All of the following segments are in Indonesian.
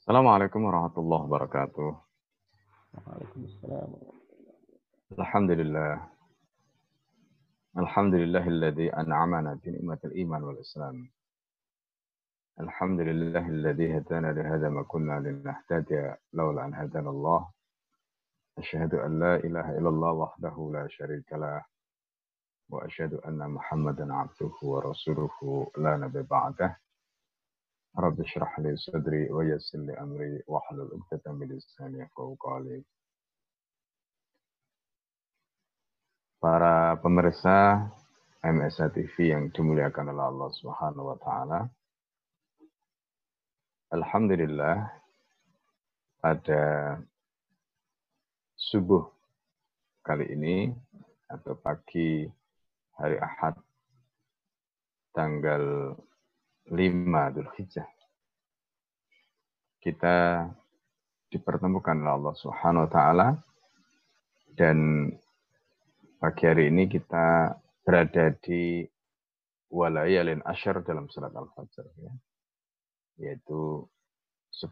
السلام عليكم ورحمة الله وبركاته. وعليكم السلام الحمد لله. الحمد لله الذي أنعمنا بنعمة الإيمان والإسلام. الحمد لله الذي هدانا لهذا ما كنا لنهتدي لولا أن هدانا الله. أشهد أن لا إله إلا الله وحده لا شريك له. وأشهد أن محمدا عبده ورسوله لا نبي بعده. Li sadri wa yassir li amri wa hlul 'uqdatam min lisani yafqahu qawli. Para pemirsa MSA TV yang dimuliakan oleh Allah Subhanahu wa taala. Alhamdulillah pada subuh kali ini atau pagi hari Ahad tanggal 5 Dzulhijjah. Kita dipertemukan oleh Allah Subhanahu wa taala dan pagi hari ini kita berada di walayalin asyar dalam surat Al-Fajr ya. Yaitu 10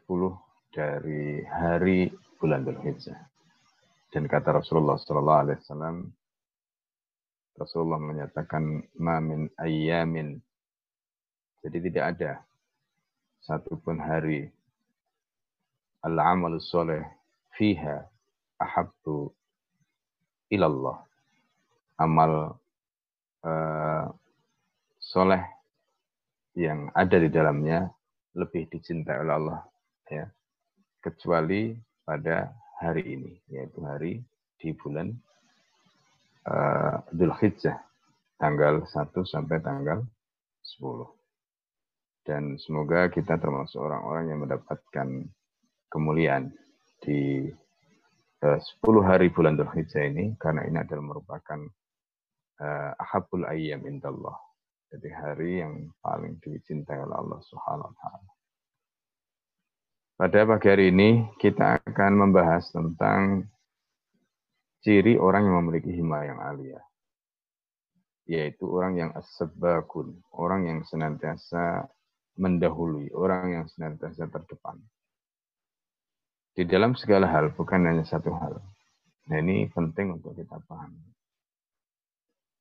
dari hari bulan Dzulhijjah. Dan kata Rasulullah sallallahu alaihi wasallam Rasulullah menyatakan ma min jadi tidak ada satupun hari al-amal soleh fiha ahabbu ilallah. Amal uh, soleh yang ada di dalamnya lebih dicintai oleh Allah ya kecuali pada hari ini yaitu hari di bulan uh, Dzulhijjah tanggal 1 sampai tanggal 10 dan semoga kita termasuk orang-orang yang mendapatkan kemuliaan di uh, 10 hari bulan Dzulhijjah ini karena ini adalah merupakan uh, ahabul ayyam indallah. Jadi hari yang paling dicintai oleh Allah Subhanahu wa taala. Pada pagi hari ini kita akan membahas tentang ciri orang yang memiliki hima yang alia. Yaitu orang yang asbakun, orang yang senantiasa mendahului orang yang senantiasa terdepan. Di dalam segala hal, bukan hanya satu hal. Nah ini penting untuk kita pahami.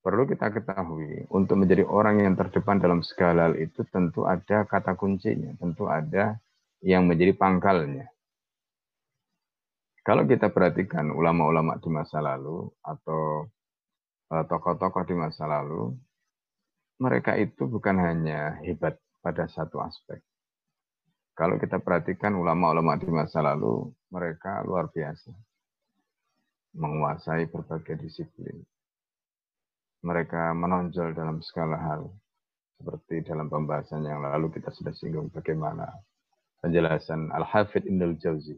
Perlu kita ketahui, untuk menjadi orang yang terdepan dalam segala hal itu tentu ada kata kuncinya, tentu ada yang menjadi pangkalnya. Kalau kita perhatikan ulama-ulama di masa lalu atau eh, tokoh-tokoh di masa lalu, mereka itu bukan hanya hebat pada satu aspek. Kalau kita perhatikan ulama-ulama di masa lalu, mereka luar biasa. Menguasai berbagai disiplin. Mereka menonjol dalam segala hal. Seperti dalam pembahasan yang lalu kita sudah singgung bagaimana penjelasan Al-Hafidh Ibn Al-Jauzi.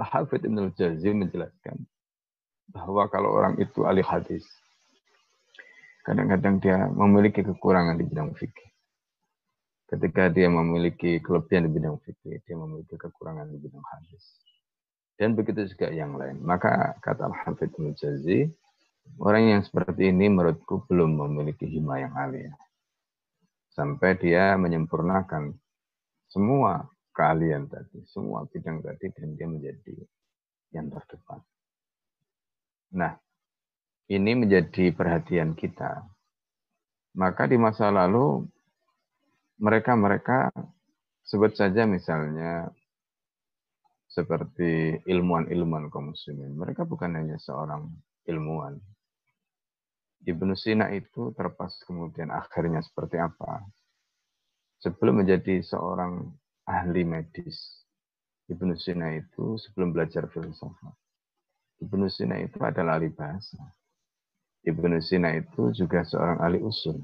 Al-Hafidh Ibn Al-Jauzi menjelaskan bahwa kalau orang itu ahli hadis, kadang-kadang dia memiliki kekurangan di bidang fikih ketika dia memiliki kelebihan di bidang fikih, dia memiliki kekurangan di bidang hadis. Dan begitu juga yang lain. Maka kata Al-Hafidh Mujazi, orang yang seperti ini menurutku belum memiliki hima yang alia. Sampai dia menyempurnakan semua keahlian tadi, semua bidang tadi, dan dia menjadi yang terdepan. Nah, ini menjadi perhatian kita. Maka di masa lalu mereka-mereka sebut saja misalnya seperti ilmuwan-ilmuwan kaum muslimin. Mereka bukan hanya seorang ilmuwan. Ibnu Sina itu terpas kemudian akhirnya seperti apa? Sebelum menjadi seorang ahli medis, Ibnu Sina itu sebelum belajar filsafat. Ibnu Sina itu adalah ahli bahasa. Ibnu Sina itu juga seorang ahli usul.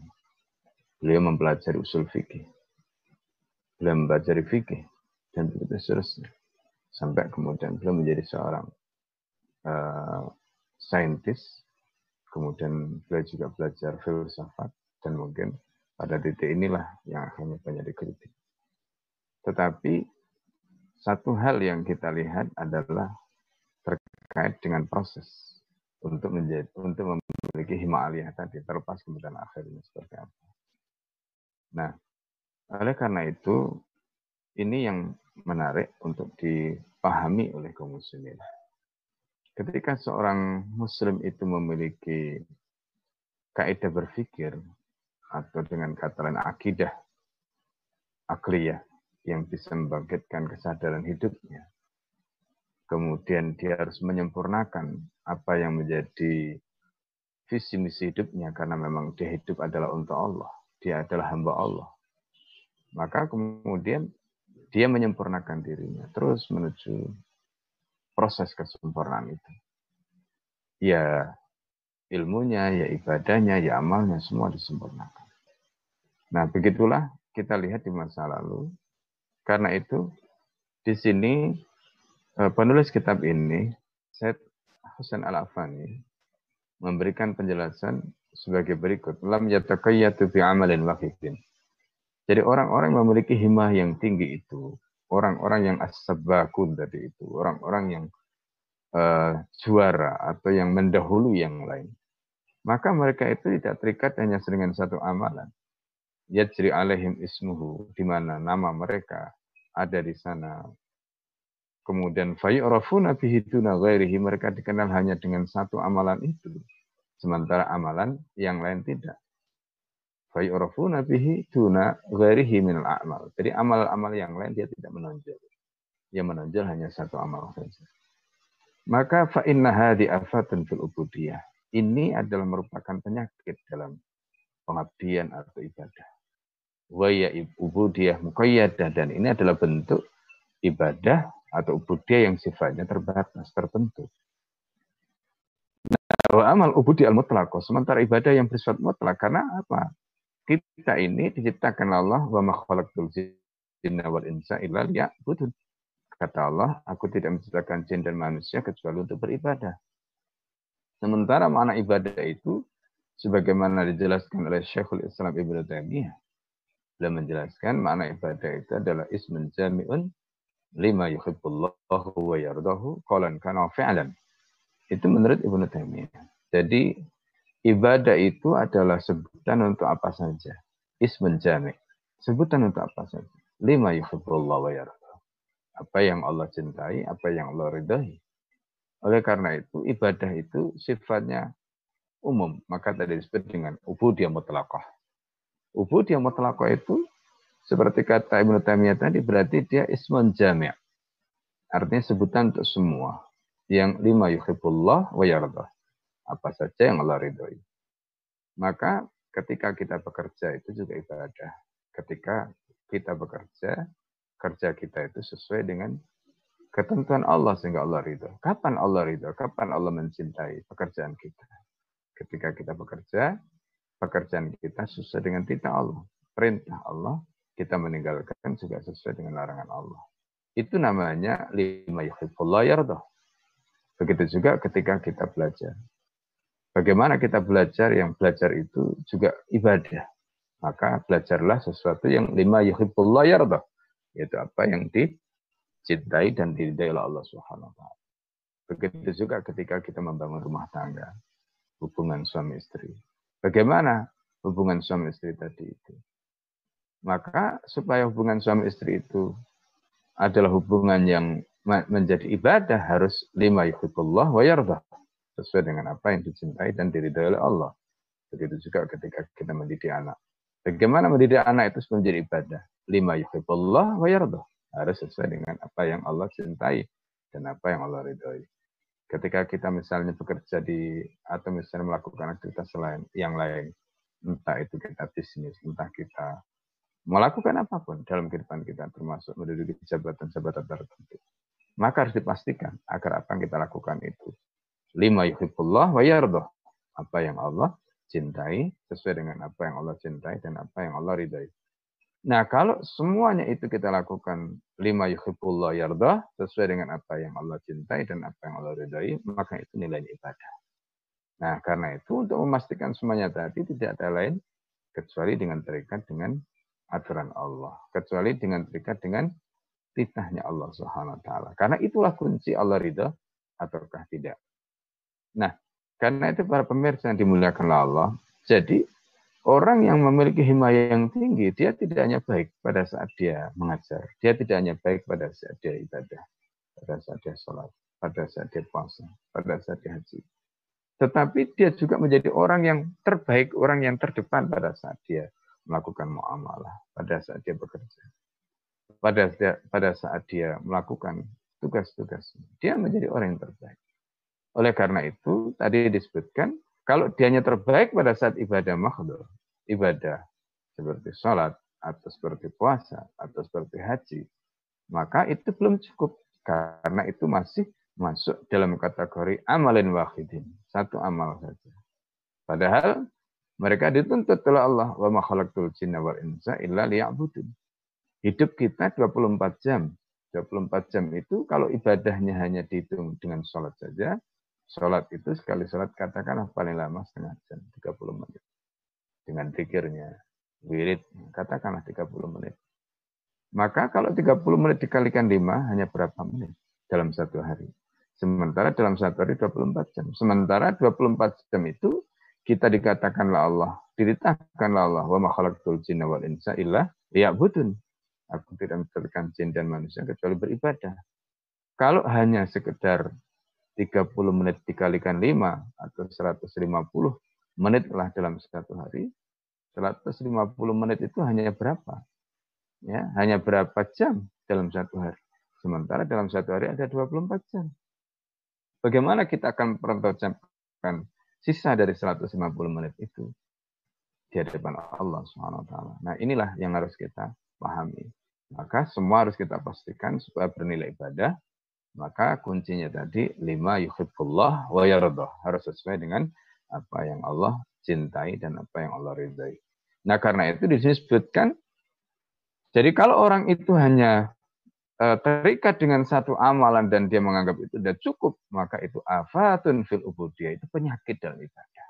Beliau mempelajari usul fikih. Beliau mempelajari fikih dan begitu seterusnya. Sampai kemudian beliau menjadi seorang uh, saintis. Kemudian beliau juga belajar filsafat dan mungkin pada titik inilah yang akhirnya banyak dikritik. Tetapi satu hal yang kita lihat adalah terkait dengan proses untuk menjadi untuk memiliki hima aliyah tadi terlepas kemudian akhirnya seperti apa. Nah, oleh karena itu, ini yang menarik untuk dipahami oleh kaum muslimin. Ketika seorang muslim itu memiliki kaidah berpikir atau dengan kata lain akidah akliyah yang bisa membangkitkan kesadaran hidupnya. Kemudian dia harus menyempurnakan apa yang menjadi visi misi hidupnya karena memang dia hidup adalah untuk Allah. Dia adalah hamba Allah. Maka kemudian dia menyempurnakan dirinya terus menuju proses kesempurnaan itu. Ya ilmunya, ya ibadahnya, ya amalnya, semua disempurnakan. Nah, begitulah kita lihat di masa lalu. Karena itu, di sini eh, penulis kitab ini, Syed Husain Al-Afani, memberikan penjelasan sebagai berikut. Lam yatakayyatu fi amalin wahidin. Jadi orang-orang yang memiliki himah yang tinggi itu, orang-orang yang as-sabakun tadi itu, orang-orang yang uh, juara atau yang mendahului yang lain. Maka mereka itu tidak terikat hanya dengan satu amalan. Yajri alaihim ismuhu, di mana nama mereka ada di sana. Kemudian fayu'rafuna bihi duna ghairihi, mereka dikenal hanya dengan satu amalan itu. Sementara amalan yang lain tidak. Fayu'rafuna bihi duna ghairihi minal a'mal. Jadi amal-amal yang lain dia tidak menonjol. Yang menonjol hanya satu amal saja. Maka fa inna hadhi afatun fil ubudiyah. Ini adalah merupakan penyakit dalam pengabdian atau ibadah. Wa ya ubudiyah muqayyadah dan ini adalah bentuk ibadah atau ubudiyah yang sifatnya terbatas, tertentu. Nah, amal ubudiyah al-mutlaqah, sementara ibadah yang bersifat mutlak karena apa? Kita ini diciptakan Allah wa ma khalaqtul jinna wal insa illa liya'budun. Kata Allah, aku tidak menciptakan jin dan manusia kecuali untuk beribadah. Sementara makna ibadah itu, sebagaimana dijelaskan oleh Syekhul Islam Ibn Taimiyah, beliau menjelaskan makna ibadah itu adalah ismun jami'un lima yuhibbullahu wa yardahu qalan kana fi'lan. Itu menurut Ibn Taimiyah. Jadi ibadah itu adalah sebutan untuk apa saja. Ismun jami'. Sebutan untuk apa saja. Lima yuhibbullahu wa yardahu apa yang Allah cintai, apa yang Allah ridhai. Oleh karena itu, ibadah itu sifatnya umum. Maka tadi disebut dengan ubudiyah mutlaqah. Ubudiyah mutlaqah itu seperti kata Ibnu Taimiyah tadi berarti dia ismun jami'. Artinya sebutan untuk semua. Yang lima yuhibbullah wa yardah. Apa saja yang Allah ridhoi. Maka ketika kita bekerja itu juga ibadah. Ketika kita bekerja, kerja kita itu sesuai dengan ketentuan Allah sehingga Allah ridho. Kapan Allah ridho? Kapan Allah mencintai pekerjaan kita? Ketika kita bekerja, pekerjaan kita sesuai dengan titah Allah. Perintah Allah, kita meninggalkan juga sesuai dengan larangan Allah. Itu namanya lima yuhibbullah yardah. Begitu juga ketika kita belajar. Bagaimana kita belajar? Yang belajar itu juga ibadah. Maka belajarlah sesuatu yang lima yuhibbullah yardah yaitu apa yang dicintai dan diridai oleh Allah Subhanahu wa. Begitu juga ketika kita membangun rumah tangga, hubungan suami istri. Bagaimana hubungan suami istri tadi itu? Maka supaya hubungan suami istri itu adalah hubungan yang menjadi ibadah harus lima yuhibbullah wa yardah sesuai dengan apa yang dicintai dan diridai oleh Allah. Begitu juga ketika kita mendidik anak. Bagaimana mendidik anak itu menjadi ibadah? lima yuhibbullah wa yardah. Harus sesuai dengan apa yang Allah cintai dan apa yang Allah ridhoi. Ketika kita misalnya bekerja di atau misalnya melakukan aktivitas lain yang lain, entah itu kita bisnis, entah kita melakukan apa pun dalam kehidupan kita termasuk menduduki jabatan-jabatan tertentu. Maka harus dipastikan agar apa yang kita lakukan itu lima yuhibbullah wa yardah. Apa yang Allah cintai sesuai dengan apa yang Allah cintai dan apa yang Allah ridhai. Nah, kalau semuanya itu kita lakukan lima yuhibbullah yardah sesuai dengan apa yang Allah cintai dan apa yang Allah ridhai, maka itu nilainya ibadah. Nah, karena itu untuk memastikan semuanya tadi tidak ada lain kecuali dengan terikat dengan aturan Allah, kecuali dengan terikat dengan titahnya Allah Subhanahu wa taala. Karena itulah kunci Allah ridha ataukah tidak. Nah, karena itu para pemirsa yang dimuliakan Allah, jadi orang yang memiliki himayah yang tinggi, dia tidak hanya baik pada saat dia mengajar, dia tidak hanya baik pada saat dia ibadah, pada saat dia sholat, pada saat dia puasa, pada saat dia haji. Tetapi dia juga menjadi orang yang terbaik, orang yang terdepan pada saat dia melakukan muamalah, pada saat dia bekerja, pada pada saat dia melakukan tugas-tugas. Dia menjadi orang yang terbaik. Oleh karena itu, tadi disebutkan, kalau dianya terbaik pada saat ibadah makhluk, ibadah seperti sholat, atau seperti puasa, atau seperti haji, maka itu belum cukup. Karena itu masih masuk dalam kategori amalin wahidin. Satu amal saja. Padahal mereka dituntut oleh Allah wa ma khalaqtul jinna wal insa illa liya'budun. Hidup kita 24 jam. 24 jam itu kalau ibadahnya hanya dihitung dengan sholat saja, Sholat itu sekali sholat katakanlah paling lama setengah jam, 30 menit. Dengan pikirnya, wirid, katakanlah 30 menit. Maka kalau 30 menit dikalikan 5, hanya berapa menit dalam satu hari? Sementara dalam satu hari 24 jam. Sementara 24 jam itu kita dikatakanlah Allah, diritahkanlah Allah, wa ma khalaqtul jinna wal insa illa liya'budun. Aku tidak menciptakan jin dan manusia kecuali beribadah. Kalau hanya sekedar 30 menit dikalikan 5 atau 150 menit lah dalam satu hari. 150 menit itu hanya berapa? Ya, hanya berapa jam dalam satu hari. Sementara dalam satu hari ada 24 jam. Bagaimana kita akan mempertahankan sisa dari 150 menit itu di hadapan Allah Subhanahu wa taala. Nah, inilah yang harus kita pahami. Maka semua harus kita pastikan supaya bernilai ibadah maka kuncinya tadi lima yuhibbullah wa yardah. Harus sesuai dengan apa yang Allah cintai dan apa yang Allah ridai. Nah karena itu disebutkan, jadi kalau orang itu hanya uh, terikat dengan satu amalan dan dia menganggap itu sudah cukup, maka itu afatun fil ubudiyah, itu penyakit dalam ibadah.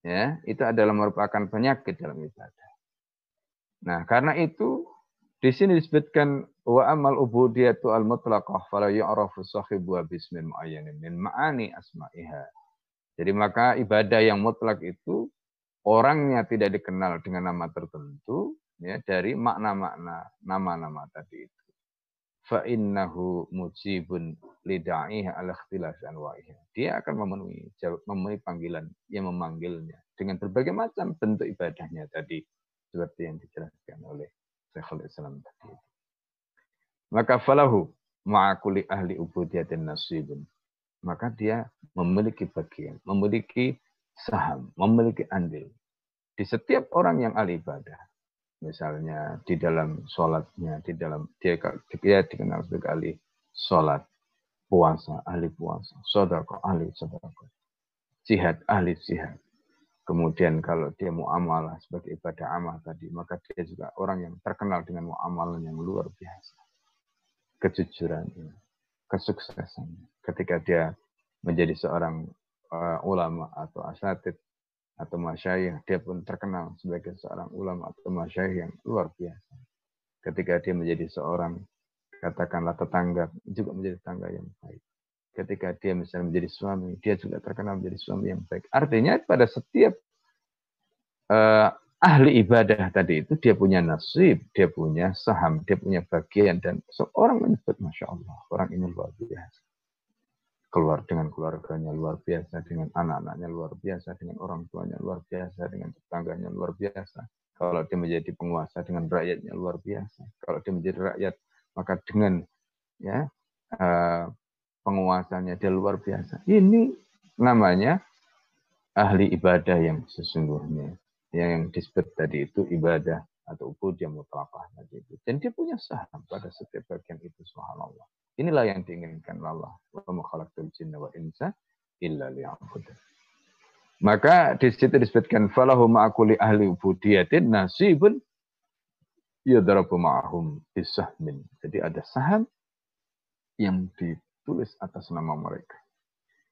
Ya, itu adalah merupakan penyakit dalam ibadah. Nah, karena itu di sini disebutkan wa amal ubudiyatu al mutlaqah fala yu'rafu sahibu bismin muayyanin min ma'ani asma'iha. Jadi maka ibadah yang mutlak itu orangnya tidak dikenal dengan nama tertentu ya dari makna-makna nama-nama tadi itu. Fa innahu mujibun lida'iha al ikhtilaf anwa'iha. Dia akan memenuhi jawab, memenuhi panggilan yang memanggilnya dengan berbagai macam bentuk ibadahnya tadi seperti yang dijelaskan oleh Syekhul Islam tadi. Maka falahu ma'akuli ahli ubudiyatin nasibun. Maka dia memiliki bagian, memiliki saham, memiliki andil. Di setiap orang yang ahli ibadah. Misalnya di dalam sholatnya, di dalam dia, dia dikenal sebagai ahli sholat, puasa, ahli puasa, sodako, ahli sodako, jihad, ahli jihad, Kemudian kalau dia muamalah sebagai ibadah amal tadi, maka dia juga orang yang terkenal dengan muamalah yang luar biasa. Kejujuran, kesuksesan. Ketika dia menjadi seorang uh, ulama atau asatid atau masyayikh, dia pun terkenal sebagai seorang ulama atau masyayikh yang luar biasa. Ketika dia menjadi seorang, katakanlah tetangga, juga menjadi tetangga yang baik ketika dia misalnya menjadi suami, dia juga terkenal menjadi suami yang baik. Artinya pada setiap uh, ahli ibadah tadi itu dia punya nasib, dia punya saham, dia punya bagian dan seorang menyebut masya Allah orang ini luar biasa. Keluar dengan keluarganya luar biasa, dengan anak-anaknya luar biasa, dengan orang tuanya luar biasa, dengan tetangganya luar biasa. Kalau dia menjadi penguasa dengan rakyatnya luar biasa. Kalau dia menjadi rakyat maka dengan ya uh, penguasanya dia luar biasa. Ini namanya ahli ibadah yang sesungguhnya. Yang disebut tadi itu ibadah atau ubudiyah mutlaqah tadi itu. Dan dia punya saham pada setiap bagian itu subhanallah. Inilah yang diinginkan Allah. Wa jinna wa insa illa liya'budun. Maka di situ disebutkan falahu ma'akuli ahli ubudiyatin nasibun yadrabu ma'ahum bisahmin. Jadi ada saham yang di tulis atas nama mereka.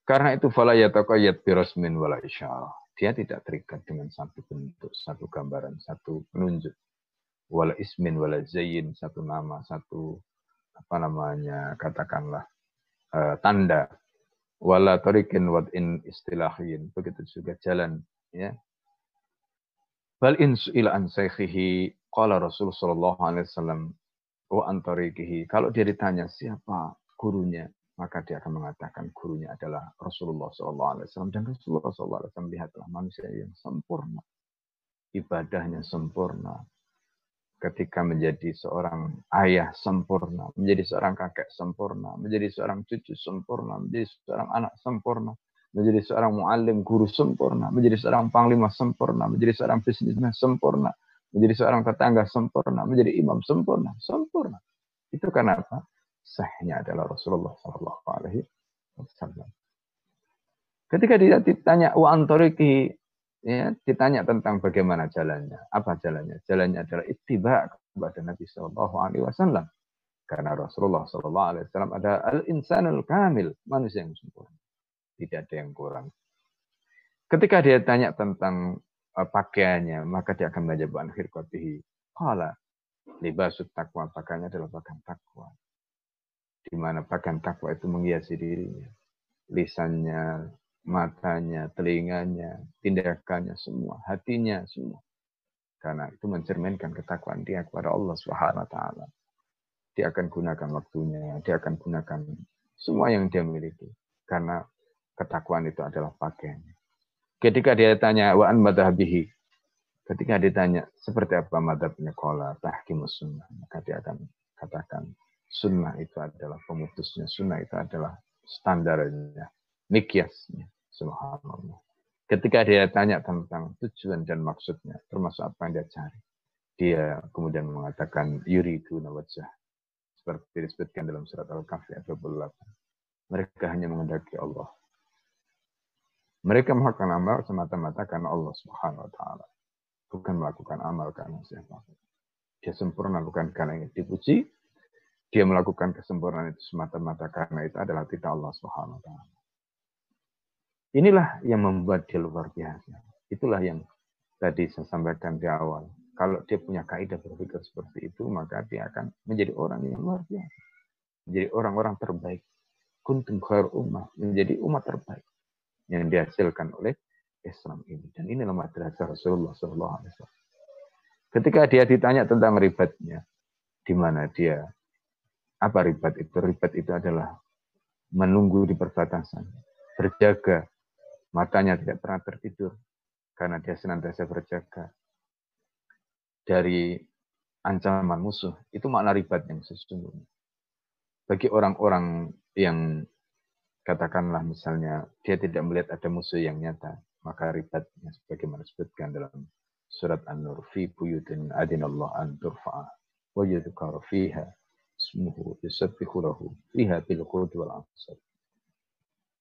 Karena itu fala yataqayyad birasmin wala isyarah. Dia tidak terikat dengan satu bentuk, satu gambaran, satu penunjuk. Wala ismin wala zayin, satu nama, satu apa namanya, katakanlah uh, tanda. Wala tarikin in istilahin. Begitu juga jalan ya Bal in su'ila an saykhihi qala Rasul sallallahu alaihi wasallam wa antarikihi. Kalau dia ditanya siapa gurunya, maka dia akan mengatakan gurunya adalah Rasulullah wasallam dan Rasulullah sallallahu alaihi wasallam lihatlah manusia yang sempurna. Ibadahnya sempurna. Ketika menjadi seorang ayah sempurna, menjadi seorang kakek sempurna, menjadi seorang cucu sempurna, menjadi seorang anak sempurna, menjadi seorang muallim guru sempurna, menjadi seorang panglima sempurna, menjadi seorang bisnismen sempurna, menjadi seorang tetangga sempurna, menjadi imam sempurna, sempurna. Itu karena apa? Sahnya adalah Rasulullah Shallallahu Alaihi Wasallam. Ketika dia ditanya wa antoriki, ya, ditanya tentang bagaimana jalannya, apa jalannya? Jalannya adalah ittiba kepada Nabi Shallallahu Alaihi Wasallam. Karena Rasulullah Shallallahu Alaihi Wasallam ada al insanul kamil, manusia yang sempurna tidak ada yang kurang. Ketika dia tanya tentang uh, pakaiannya, maka dia akan menjawab an khirqatihi. Qala libasut takwa, pakaiannya adalah pakaian takwa. Di mana pakaian takwa itu menghiasi dirinya. Lisannya, matanya, telinganya, tindakannya semua, hatinya semua. Karena itu mencerminkan ketakwaan dia kepada Allah Subhanahu wa taala. Dia akan gunakan waktunya, dia akan gunakan semua yang dia miliki. Karena ketakwaan itu adalah pakaian. Ketika dia tanya wa'an madhabihi, ketika ditanya seperti apa madhabnya kola tahkimus sunnah, maka dia akan katakan sunnah itu adalah pemutusnya, sunnah itu adalah standarnya, mikyasnya, subhanallah. Ketika dia tanya tentang tujuan dan maksudnya, termasuk apa yang dia cari, dia kemudian mengatakan yuridu nawajah. Seperti disebutkan dalam surat Al-Kahfi ayat 28. Mereka hanya mengendaki Allah. Mereka melakukan amal semata-mata karena Allah Subhanahu wa taala. Bukan melakukan amal karena siapa. Dia sempurna bukan karena ingin dipuji. Dia melakukan kesempurnaan itu semata-mata karena itu adalah titah Allah Subhanahu. Inilah yang membuat dia luar biasa. Itulah yang tadi saya sampaikan di awal. Kalau dia punya kaidah berpikir seperti itu, maka dia akan menjadi orang yang luar biasa. Menjadi orang-orang terbaik. Kuntum khair ummah. Menjadi umat terbaik yang dihasilkan oleh Islam ini. Dan inilah madrasah Rasulullah SAW. Ketika dia ditanya tentang ribatnya, di mana dia, apa ribat itu? Ribat itu adalah menunggu di perbatasan, berjaga, matanya tidak pernah tertidur, karena dia senantiasa berjaga dari ancaman musuh. Itu makna ribat yang sesungguhnya. Bagi orang-orang yang katakanlah misalnya dia tidak melihat ada musuh yang nyata, maka ribatnya sebagaimana disebutkan dalam surat An-Nur fi buyutin adinallah an turfa'a wa yudhkar fiha ismuhu yusabbihu lahu fiha bil wal.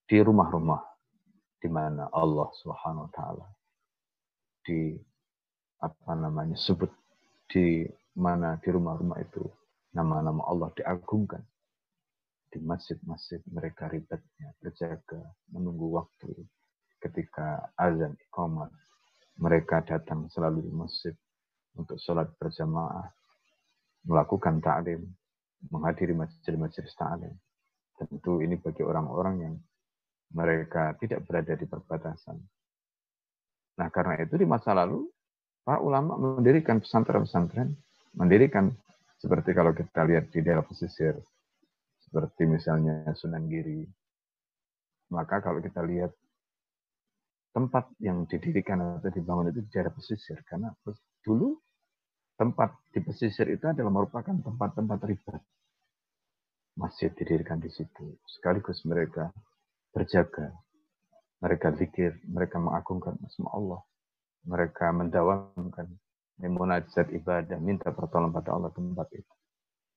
Di rumah-rumah di mana Allah Subhanahu wa taala di apa namanya sebut di mana di rumah-rumah itu nama-nama Allah diagungkan. Di masjid-masjid mereka ribetnya berjaga menunggu waktu ketika azan iqamah. Mereka datang selalu di masjid untuk sholat berjamaah melakukan ta'lim menghadiri masjid-masjid ta'lim tentu ini bagi orang-orang yang mereka tidak berada di perbatasan nah karena itu di masa lalu para ulama mendirikan pesantren-pesantren mendirikan seperti kalau kita lihat di daerah pesisir seperti misalnya Sunan Giri. Maka kalau kita lihat tempat yang didirikan atau dibangun itu di daerah pesisir, karena dulu tempat di pesisir itu adalah merupakan tempat-tempat ribat. Masjid didirikan di situ. Sekaligus mereka berjaga. Mereka zikir, mereka mengagungkan nama Allah. Mereka mendawamkan memunajat ibadah, minta pertolongan pada Allah tempat itu.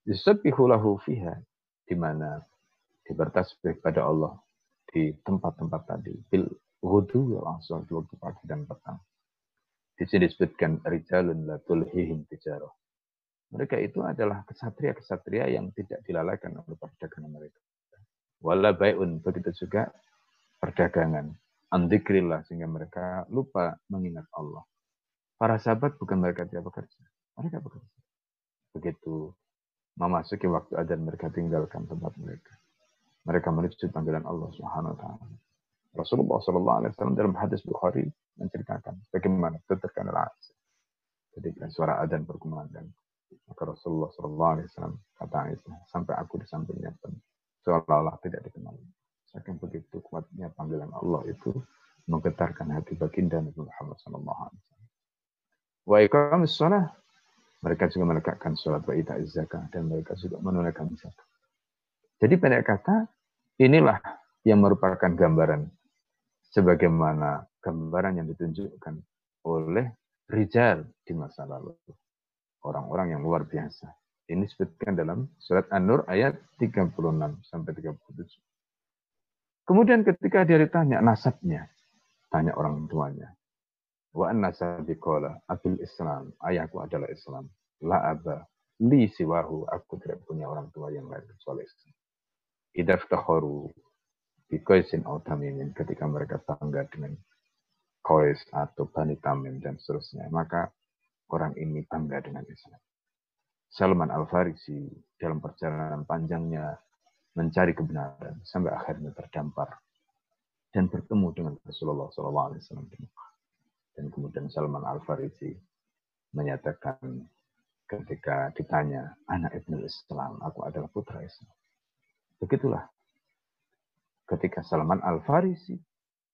Yusabbihu fiha di mana dibertasbih pada Allah di tempat-tempat tadi bil wudu langsung di waktu pagi dan petang. Di sini disebutkan rijalun la tulhihim tijarah. Mereka itu adalah kesatria-kesatria yang tidak dilalaikan oleh perdagangan mereka. Wala bayun, begitu juga perdagangan. Andikrillah, sehingga mereka lupa mengingat Allah. Para sahabat bukan mereka tidak bekerja. Mereka bekerja. Begitu memasuki waktu adzan mereka tinggalkan tempat mereka. Mereka menuju panggilan Allah Subhanahu wa taala. Rasulullah sallallahu alaihi wasallam dalam hadis Bukhari menceritakan bagaimana terkena ketika suara adzan berkumandang. Maka Rasulullah Shallallahu Alaihi Wasallam kata Aisyah, sampai aku di sampingnya pun seolah-olah tidak dikenal. Saking begitu kuatnya panggilan Allah itu menggetarkan hati baginda Nabi Muhammad Sallallahu Alaihi Wasallam. Wa mereka juga meletakkan sholat wa ita zakat dan mereka juga menunaikan zakat. Jadi pendek kata, inilah yang merupakan gambaran sebagaimana gambaran yang ditunjukkan oleh Rijal di masa lalu. Orang-orang yang luar biasa. Ini disebutkan dalam surat An-Nur ayat 36 sampai 37. Kemudian ketika dia ditanya nasabnya, tanya orang tuanya. Wa anna sabiqala abil Islam. Ayahku adalah Islam. La aba li siwahu. Aku tidak punya orang tua yang lain kecuali Islam. Idaf tahoru bikoisin autamimin. Ketika mereka bangga dengan Kois atau Bani Tamim dan seterusnya. Maka orang ini bangga dengan Islam. Salman Al-Farisi dalam perjalanan panjangnya mencari kebenaran sampai akhirnya terdampar dan bertemu dengan Rasulullah SAW. Dan kemudian Salman Al-Farisi menyatakan ketika ditanya, anak Ibnu Islam, aku adalah putra Islam. Begitulah. Ketika Salman Al-Farisi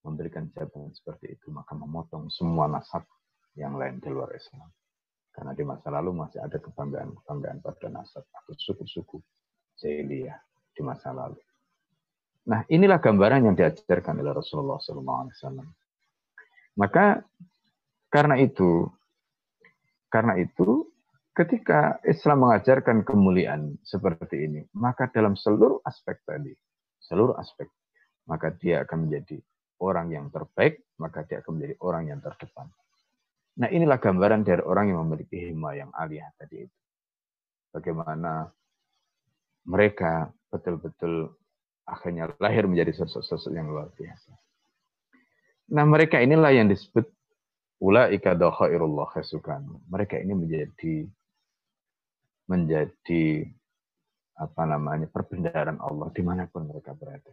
memberikan jawaban seperti itu, maka memotong semua nasab yang lain di luar Islam. Karena di masa lalu masih ada kebanggaan-kebanggaan pada nasab atau suku-suku jahiliyah di masa lalu. Nah, inilah gambaran yang diajarkan oleh Rasulullah SAW. Maka karena itu, karena itu ketika Islam mengajarkan kemuliaan seperti ini, maka dalam seluruh aspek tadi, seluruh aspek, maka dia akan menjadi orang yang terbaik, maka dia akan menjadi orang yang terdepan. Nah inilah gambaran dari orang yang memiliki hima yang aliyah tadi itu. Bagaimana mereka betul-betul akhirnya lahir menjadi sosok-sosok yang luar biasa. Nah mereka inilah yang disebut Ulaika dakhairullah khasukan. Mereka ini menjadi menjadi apa namanya perbendaharaan Allah di mana pun mereka berada.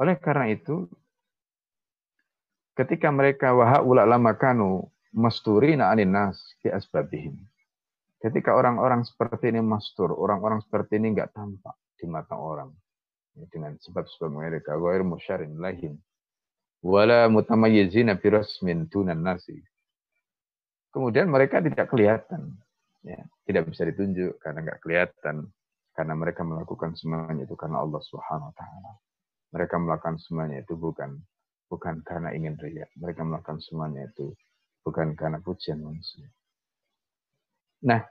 Oleh karena itu, ketika mereka waha lama kanu masturina anin nas fi asbabihim. Ketika orang-orang seperti ini mastur, orang-orang seperti ini nggak tampak di mata orang dengan sebab-sebab mereka, ghair musyarin lahim wala mutamayyizina bi tunan nasi. Kemudian mereka tidak kelihatan, ya, tidak bisa ditunjuk karena nggak kelihatan, karena mereka melakukan semuanya itu karena Allah Subhanahu Wa Taala. Mereka melakukan semuanya itu bukan bukan karena ingin ria, mereka melakukan semuanya itu bukan karena pujian manusia. Nah,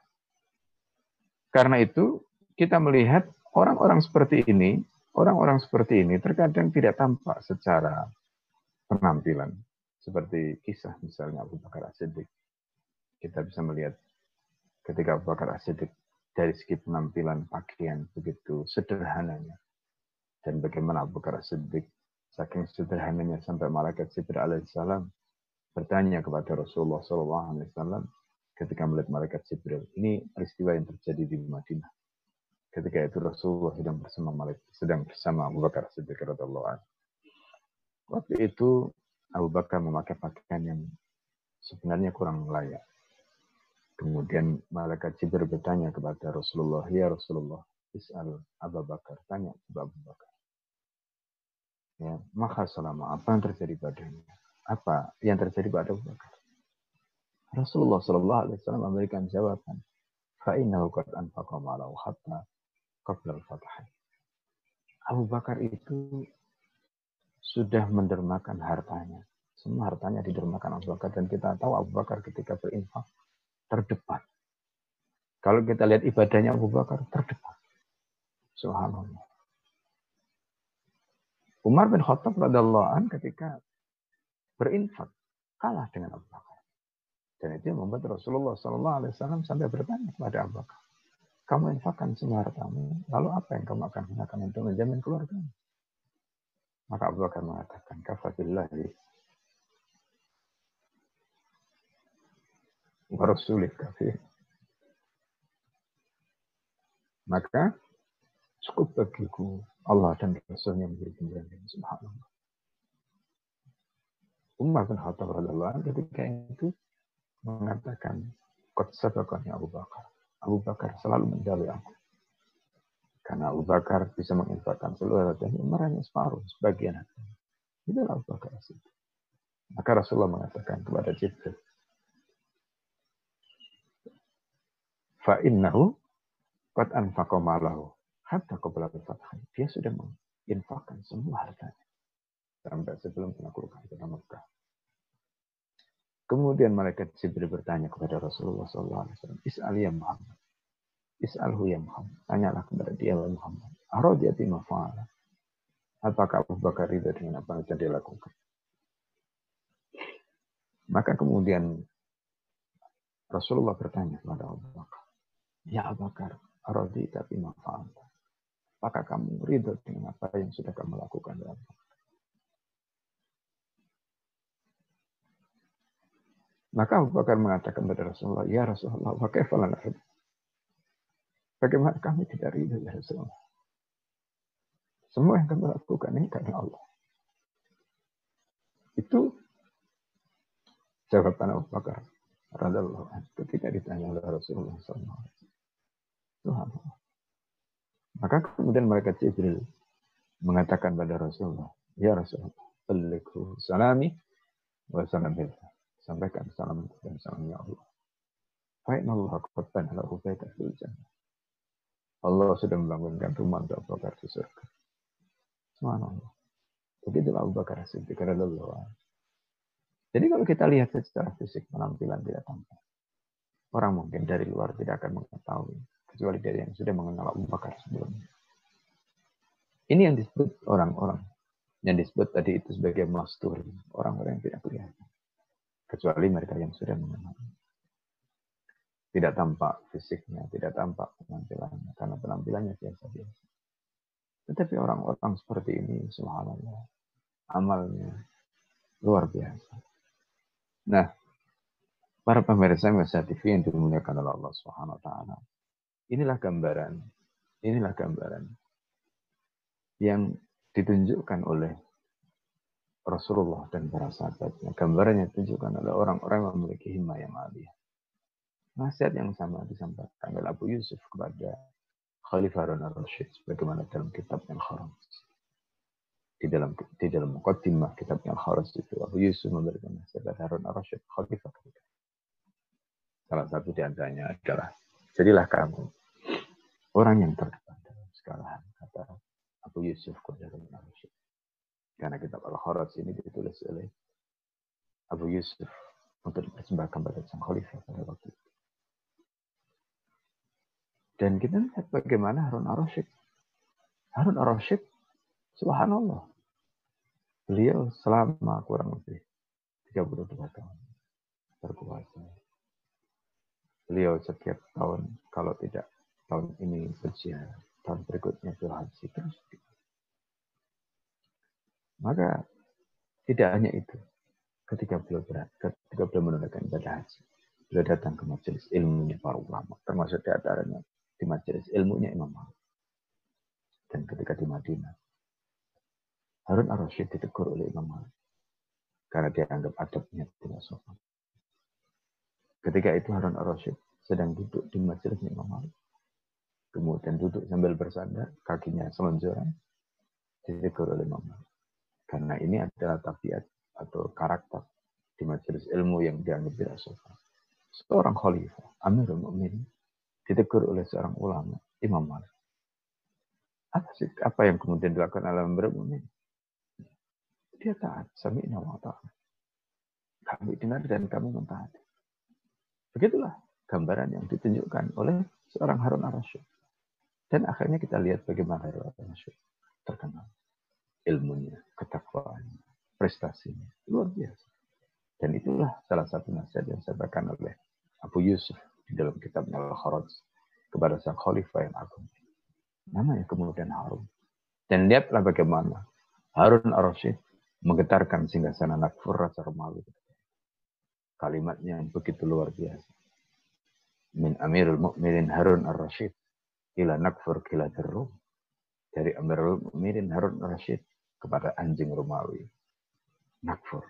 karena itu kita melihat orang-orang seperti ini, orang-orang seperti ini terkadang tidak tampak secara penampilan. Seperti kisah misalnya Abu Bakar As-Siddiq. Kita bisa melihat ketika Abu Bakar As-Siddiq dari segi penampilan pakaian begitu sederhananya. Dan bagaimana Abu Bakar As-Siddiq saking sederhananya sampai malaikat Jibril alaihissalam bertanya kepada Rasulullah SAW ketika melihat malaikat Jibril. Ini peristiwa yang terjadi di Madinah. Ketika itu Rasulullah sedang bersama malaikat, sedang bersama Abu Bakar Siddiq radhiallahu anhu. Waktu itu Abu Bakar memakai pakaian yang sebenarnya kurang layak. Kemudian malaikat Jibril bertanya kepada Rasulullah, "Ya Rasulullah, is'al Abu Bakar, tanya kepada Abu Bakar." Ya, maka selama apa yang terjadi padanya? Apa yang terjadi pada Abu Bakar? Rasulullah Shallallahu Alaihi Wasallam memberikan jawaban, "Fa'innahu qad anfaqa hatta qabla al-fath." Abu Bakar itu sudah mendermakan hartanya. Semua hartanya didermakan Abu Bakar dan kita tahu Abu Bakar ketika berinfak terdepan. Kalau kita lihat ibadahnya Abu Bakar terdepan. Subhanallah. Umar bin Khattab radhiallahu an ketika berinfak kalah dengan Abu Bakar. Dan itu yang membuat Rasulullah Sallallahu Alaihi Wasallam sampai bertanya kepada Abu Bakar, kamu infakkan semua hartamu, lalu apa yang kamu akan gunakan untuk menjamin keluargamu? Maka Abu Bakar mengatakan, kafabillahi wa rasulih kafir. Maka cukup bagiku Allah dan Rasulnya menjadi pemberani. Subhanallah. Umar bin Khattab radhiallahu ketika itu mengatakan, Kot sabakani Abu Bakar. Abu Bakar selalu mendalui aku. Karena Abu Bakar bisa menginfakkan seluruh hartanya, umarnya separuh, sebagian hartanya. Itulah Abu Bakar itu. Maka Rasulullah mengatakan kepada Jibril, Fa'innahu qad anfaqa malahu hatta qabla al Dia sudah menginfakkan semua hartanya sampai sebelum menaklukkan kota Mekah. Kemudian malaikat Jibril bertanya kepada Rasulullah SAW, Is'al ya Muhammad. Is'alhu ya Muhammad. Tanyalah kepada dia ya Muhammad. Aradiyati mafa'ala. Apakah Abu Bakar itu dengan apa yang dia lakukan? Maka kemudian Rasulullah bertanya kepada Abu Bakar. Ya Abu Bakar, aradiyati mafa'ala. Apakah kamu ridho dengan apa yang sudah kamu lakukan dalam Maka Abu Bakar mengatakan kepada Rasulullah, Ya Rasulullah, Bagaimana kami tidak ridho ya Rasulullah? Semua yang kami lakukan ini karena Allah. Itu jawaban Abu Bakar radhiallahu ketika ditanya oleh Rasulullah SAW. Subhanallah. Maka kemudian mereka Jibril mengatakan pada Rasulullah, Ya Rasulullah, Balikhu salami wa salam Sampaikan salam dan salamnya Allah. Fa'inna Allah qad lahu baita fil jannah. Allah sudah membangunkan rumah untuk Abu Bakar di surga. Subhanallah. Begitulah Abu Bakar Siddiq radhiyallahu Jadi kalau kita lihat secara fisik penampilan tidak tampak. Orang mungkin dari luar tidak akan mengetahui kecuali dari yang sudah mengenal Abu Bakar sebelumnya. Ini yang disebut orang-orang yang disebut tadi itu sebagai mastur, orang-orang yang tidak kelihatan kecuali mereka yang sudah mengenal. Tidak tampak fisiknya, tidak tampak penampilannya, karena penampilannya biasa-biasa. Tetapi orang-orang seperti ini, subhanallah, amalnya luar biasa. Nah, para pemirsa Masa TV yang dimuliakan oleh Allah Subhanahu wa taala. Inilah gambaran, inilah gambaran yang ditunjukkan oleh Rasulullah dan para sahabatnya. Gambarannya tunjukkan oleh orang-orang yang memiliki himmah yang alia. Nasihat yang sama disampaikan oleh Abu Yusuf kepada Khalifah Harun al-Rashid sebagaimana dalam kitab yang kharam. Di dalam di dalam mukaddimah kitab yang kharam itu Abu Yusuf memberikan nasihat kepada Harun al-Rashid Khalifah. Salah satu di antaranya adalah jadilah kamu orang yang terdepan dalam segala hal kata Abu Yusuf al-Rashid. Karena kitab Al-Kharaj ini ditulis oleh Abu Yusuf untuk dipersembahkan pada sang khalifah pada waktu itu. Dan kita lihat bagaimana Harun ar-Rasyid. Harun ar-Rasyid, subhanallah. Beliau selama kurang lebih 32 tahun berkuasa. Beliau setiap tahun, kalau tidak tahun ini berziarah, tahun berikutnya berhaji terus. Maka tidak hanya itu. Ketika beliau berat, ketika beliau menunaikan ibadah haji, beliau datang ke majelis ilmunya para ulama, termasuk di antaranya di majelis ilmunya Imam Malik. Dan ketika di Madinah, Harun ar-Rasyid ditegur oleh Imam Malik karena dia anggap adabnya tidak sopan. Ketika itu Harun ar-Rasyid sedang duduk di majelis Imam Malik. Kemudian duduk sambil bersandar, kakinya selonjoran, ditegur oleh Malik. Karena ini adalah tabiat atau karakter di majelis ilmu yang dianggap tidak sopan. Seorang khalifah, Amirul Mukminin, ditegur oleh seorang ulama, Imam Malik. Apa sih apa yang kemudian dilakukan oleh Amirul Mukminin? Dia taat, sami'na wa ta'ala. Kami dengar dan kami mentaati. Begitulah gambaran yang ditunjukkan oleh seorang Harun ar-Rasyid. Dan akhirnya kita lihat bagaimana Harun ar-Rasyid terkenal ilmunya, ketakwaannya, prestasinya. Luar biasa. Dan itulah salah satu nasihat yang saya berikan oleh Abu Yusuf di dalam kitabnya Al-Kharaj kepada sang khalifah yang agung. Namanya kemudian Harun. Dan lihatlah bagaimana Harun ar-Rasyid menggetarkan singgasana Nakfur rasa Romawi. Kalimatnya yang begitu luar biasa. Min Amirul Mukminin Harun ar-Rasyid ila Nakfur kila Rum. Dari Amirul Mukminin Harun ar-Rasyid kepada anjing Romawi. Nakfur.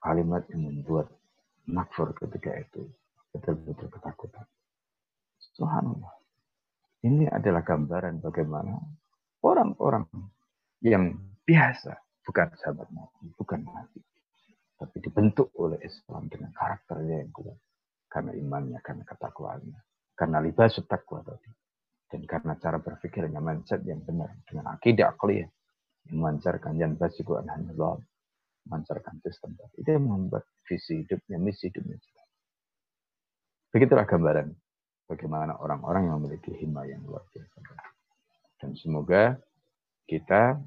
Kalimat yang membuat makfur ketika itu. Betul-betul ketakutan. Subhanallah. Ini adalah gambaran bagaimana orang-orang yang biasa, bukan sahabat Nabi, bukan Nabi, tapi dibentuk oleh Islam dengan karakternya yang kuat. Karena imannya, karena ketakwaannya, karena libas takwa tadi. Dan karena cara berpikirnya, mindset yang benar, dengan akidah akliyah, yang memancarkan yang basiku anhanullah, memancarkan sistem. Itu yang membuat visi hidupnya, misi hidupnya. Begitulah gambaran bagaimana orang-orang yang memiliki hima yang luar biasa. Dan semoga kita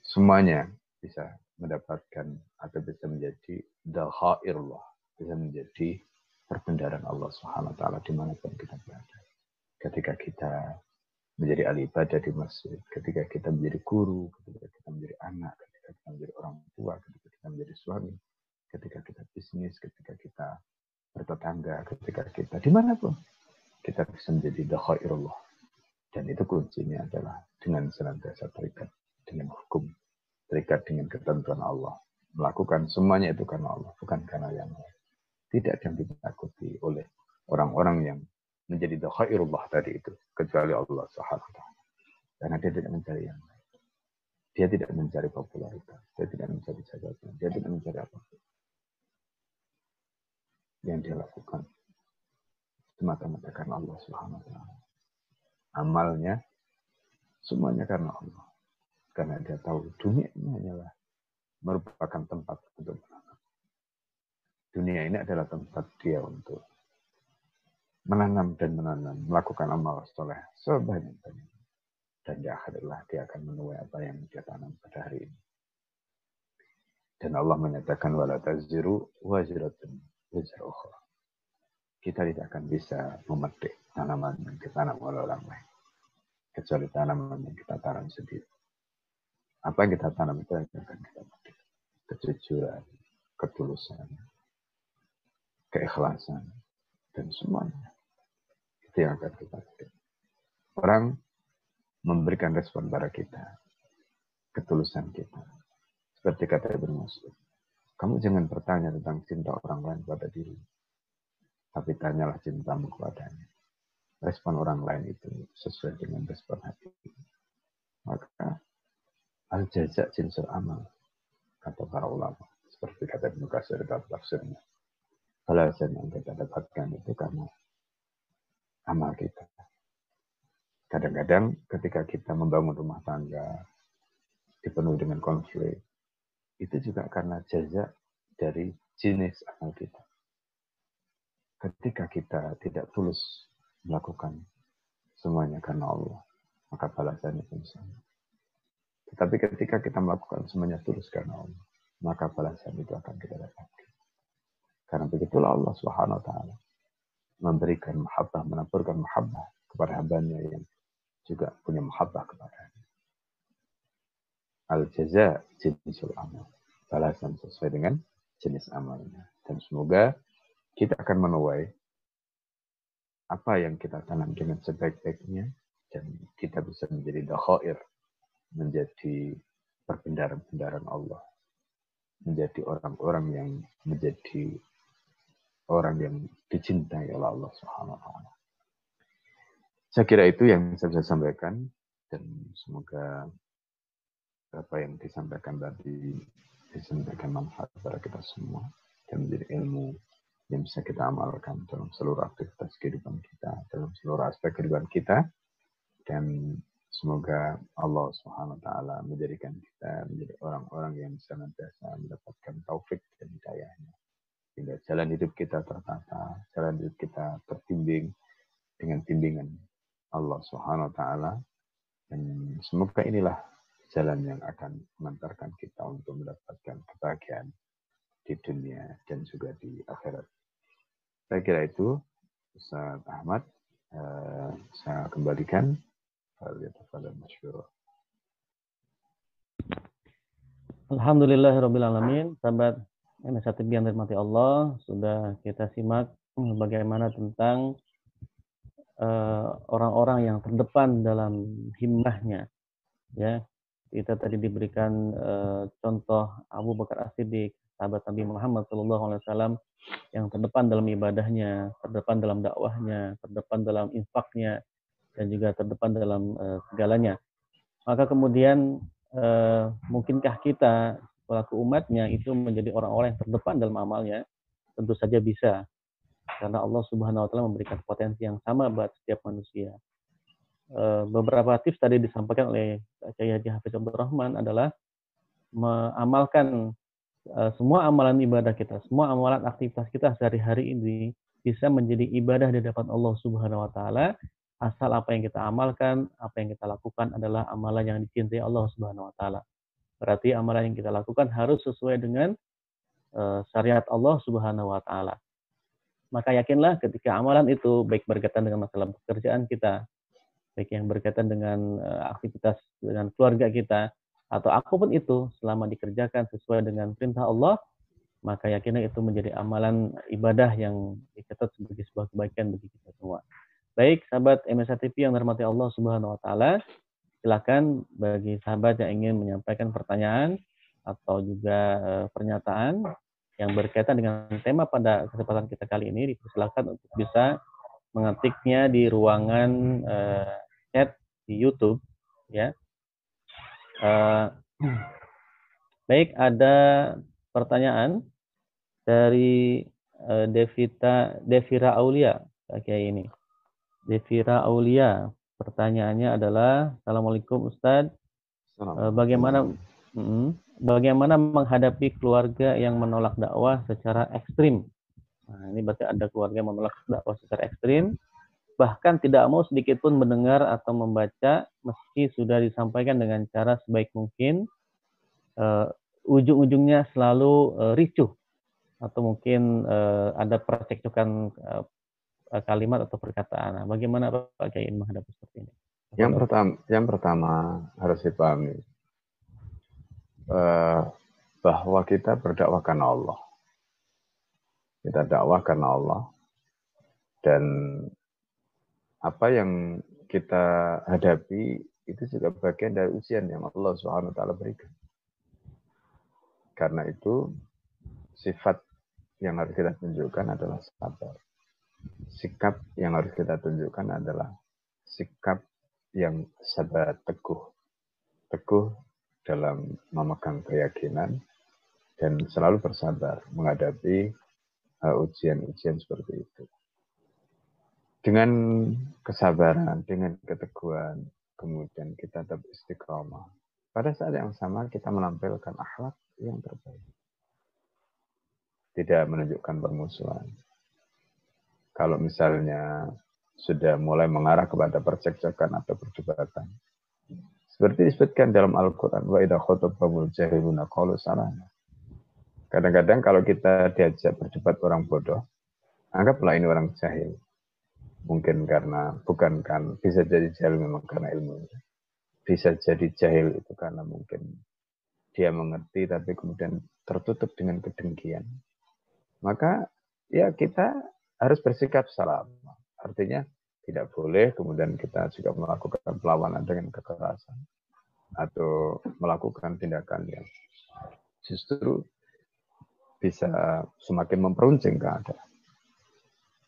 semuanya bisa mendapatkan atau bisa menjadi dahairullah, bisa menjadi perbendaharaan Allah Subhanahu wa taala di mana pun kita berada. Ketika kita menjadi ahli ibadah di masjid, ketika kita menjadi guru, ketika kita menjadi anak, ketika kita menjadi orang tua, ketika kita menjadi suami, ketika kita bisnis, ketika kita bertetangga, ketika kita di mana pun kita bisa menjadi dakhairullah. Dan itu kuncinya adalah dengan senantiasa terikat dengan hukum, terikat dengan ketentuan Allah. Melakukan semuanya itu karena Allah, bukan karena yang lain. Tidak yang ditakuti oleh orang-orang yang menjadi dakhairullah tadi itu, kecuali Allah Subhanahu Karena dia tidak mencari yang lain. Dia tidak mencari popularitas, dia tidak mencari jabatan, dia tidak mencari apa pun. Yang dia lakukan semata-mata karena Allah Subhanahu wa. Amalnya semuanya karena Allah. Karena dia tahu dunia ini hanyalah merupakan tempat untuk menanam. Dunia ini adalah tempat dia untuk menanam dan menanam, melakukan amal soleh sebanyak-banyak. Dan di akhirlah dia akan menuai apa yang dia tanam pada hari ini. Dan Allah menyatakan wala taziru waziratun ukhra kita tidak akan bisa memetik tanaman yang ditanam oleh orang lain. Kecuali tanaman yang kita tanam sendiri. Apa yang kita tanam itu yang akan kita petik. Kejujuran, ketulusan, keikhlasan, dan semuanya. Itu yang akan kita. Orang memberikan respon pada kita. Ketulusan kita. Seperti kata Ibn Mas'ud. Kamu jangan bertanya tentang cinta orang lain pada diri tapi tanyalah cintamu kepadanya. Respon orang lain itu sesuai dengan respon hati. Maka al jazak jinsul amal kata para ulama seperti kata Ibnu Katsir dalam tafsirnya. Balasan yang kita dapatkan itu karena amal kita. Kadang-kadang ketika kita membangun rumah tangga dipenuhi dengan konflik, itu juga karena jazak dari jenis amal kita ketika kita tidak tulus melakukan semuanya karena Allah, maka balasannya pun sama. Tetapi ketika kita melakukan semuanya tulus karena Allah, maka balasan itu akan kita dapatkan. Karena begitulah Allah Subhanahu wa taala memberikan mahabbah, menaburkan mahabbah kepada hambanya yang juga punya mahabbah kepadanya. Al-jaza jenis amal. Balasan sesuai dengan jenis amalnya. Dan semoga kita akan menuai apa yang kita tanam dengan sebaik-baiknya dan kita bisa menjadi dakhair, menjadi perbendaharaan Allah, menjadi orang-orang yang menjadi orang yang dicintai oleh Allah Subhanahu wa taala. Saya kira itu yang saya bisa sampaikan dan semoga apa yang disampaikan tadi disampaikan manfaat kepada kita semua dan menjadi ilmu yang bisa kita amalkan dalam seluruh aktivitas kehidupan kita, dalam seluruh aspek kehidupan kita. Dan semoga Allah Subhanahu wa taala menjadikan kita menjadi orang-orang yang senantiasa mendapatkan taufik dan hidayahnya. Sehingga jalan hidup kita tertata, jalan hidup kita terbimbing dengan bimbingan Allah Subhanahu wa taala. Dan semoga inilah jalan yang akan mengantarkan kita untuk mendapatkan kebahagiaan di dunia dan juga di akhirat. Saya kira itu Ustaz Ahmad. Uh, saya kembalikan. Alhamdulillahirrahmanirrahim. Sahabat MSA yang dirahmati Allah, sudah kita simak bagaimana tentang eh, orang-orang uh, yang terdepan dalam himmahnya. Ya, kita tadi diberikan uh, contoh Abu Bakar As-Siddiq, sahabat Nabi Muhammad SAW yang terdepan dalam ibadahnya, terdepan dalam dakwahnya, terdepan dalam infaknya, dan juga terdepan dalam uh, segalanya. Maka kemudian uh, mungkinkah kita pelaku umatnya itu menjadi orang-orang yang terdepan dalam amalnya? Tentu saja bisa. Karena Allah Subhanahu wa taala memberikan potensi yang sama buat setiap manusia. Uh, beberapa tips tadi disampaikan oleh Kiai Haji Hafiz Abdul Rahman adalah mengamalkan uh, semua amalan ibadah kita, semua amalan aktivitas kita sehari-hari ini bisa menjadi ibadah di depan Allah Subhanahu wa taala asal apa yang kita amalkan, apa yang kita lakukan adalah amalan yang dicintai Allah Subhanahu wa taala. Berarti amalan yang kita lakukan harus sesuai dengan uh, syariat Allah Subhanahu wa taala. Maka yakinlah ketika amalan itu baik berkaitan dengan masalah pekerjaan kita, baik yang berkaitan dengan uh, aktivitas dengan keluarga kita atau apa pun itu selama dikerjakan sesuai dengan perintah Allah, maka yakinlah itu menjadi amalan ibadah yang dicatat sebagai sebuah kebaikan bagi kita semua. Baik, sahabat MSA TV yang dirahmati Allah Subhanahu wa taala, silakan bagi sahabat yang ingin menyampaikan pertanyaan atau juga uh, pernyataan yang berkaitan dengan tema pada kesempatan kita kali ini dipersilakan untuk bisa mengetiknya di ruangan uh, chat di YouTube ya. Uh, baik, ada pertanyaan dari uh, Devita Devira Aulia kayak ini. Devira Aulia. Pertanyaannya adalah, Assalamualaikum Ustadz. Eh, bagaimana bagaimana menghadapi keluarga yang menolak dakwah secara ekstrim? Nah, ini berarti ada keluarga yang menolak dakwah secara ekstrim, bahkan tidak mau sedikit pun mendengar atau membaca meski sudah disampaikan dengan cara sebaik mungkin. Uh, ujung-ujungnya selalu uh, ricuh atau mungkin uh, ada percekcokan uh, kalimat atau perkataan. Nah, bagaimana Pak Kiai menghadapi seperti ini? Yang pertama, yang pertama harus dipahami uh, bahwa kita berdakwah karena Allah. Kita dakwah karena Allah dan apa yang kita hadapi itu juga bagian dari ujian yang Allah Subhanahu wa taala berikan. Karena itu sifat yang harus kita tunjukkan adalah sabar sikap yang harus kita tunjukkan adalah sikap yang sabar teguh. Teguh dalam memegang keyakinan dan selalu bersabar menghadapi uh, ujian-ujian uh, seperti itu. Dengan kesabaran, dengan keteguhan, kemudian kita tetap istiqomah. Pada saat yang sama kita menampilkan akhlak yang terbaik. Tidak menunjukkan permusuhan, kalau misalnya sudah mulai mengarah kepada percekcokan atau perdebatan. Seperti disebutkan dalam Al-Quran, wa jahiluna qalu. Kadang-kadang kalau kita diajak berdebat orang bodoh, anggaplah ini orang jahil. Mungkin karena, bukan kan, bisa jadi jahil memang karena ilmu. Bisa jadi jahil itu karena mungkin dia mengerti tapi kemudian tertutup dengan kedengkian. Maka ya kita harus bersikap salam. Artinya tidak boleh kemudian kita juga melakukan perlawanan dengan kekerasan atau melakukan tindakan yang justru bisa semakin memperuncing keadaan.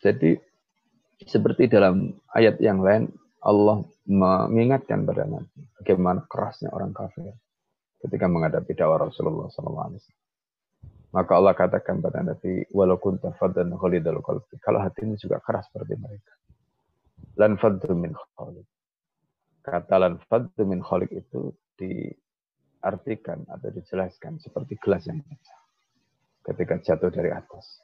Jadi seperti dalam ayat yang lain Allah mengingatkan pada Nabi bagaimana kerasnya orang kafir ketika menghadapi dakwah Rasulullah SAW. Maka Allah katakan pada Nabi, walau kunta faddan khalidal qalbi. Kalau hatimu juga keras seperti mereka. Lan faddu min. Kata lan faddu min itu diartikan atau dijelaskan seperti gelas yang pecah. Ketika jatuh dari atas.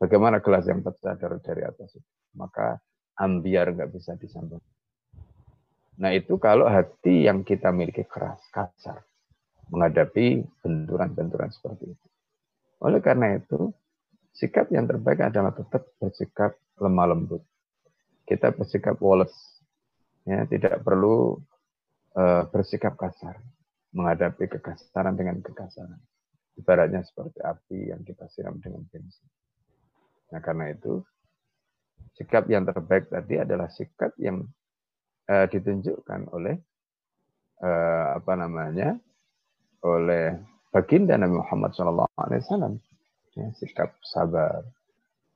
Bagaimana gelas yang pecah dari, dari atas itu? Maka ambiar nggak bisa disambung. Nah itu kalau hati yang kita miliki keras, kasar. Menghadapi benturan-benturan seperti itu. Oleh karena itu, sikap yang terbaik adalah tetap bersikap lemah lembut. Kita bersikap woles. Ya, tidak perlu uh, bersikap kasar. Menghadapi kekasaran dengan kekasaran. Ibaratnya seperti api yang kita siram dengan bensin. Nah, karena itu, sikap yang terbaik tadi adalah sikap yang uh, ditunjukkan oleh uh, apa namanya oleh baginda Nabi Muhammad SAW. Ya, sikap sabar,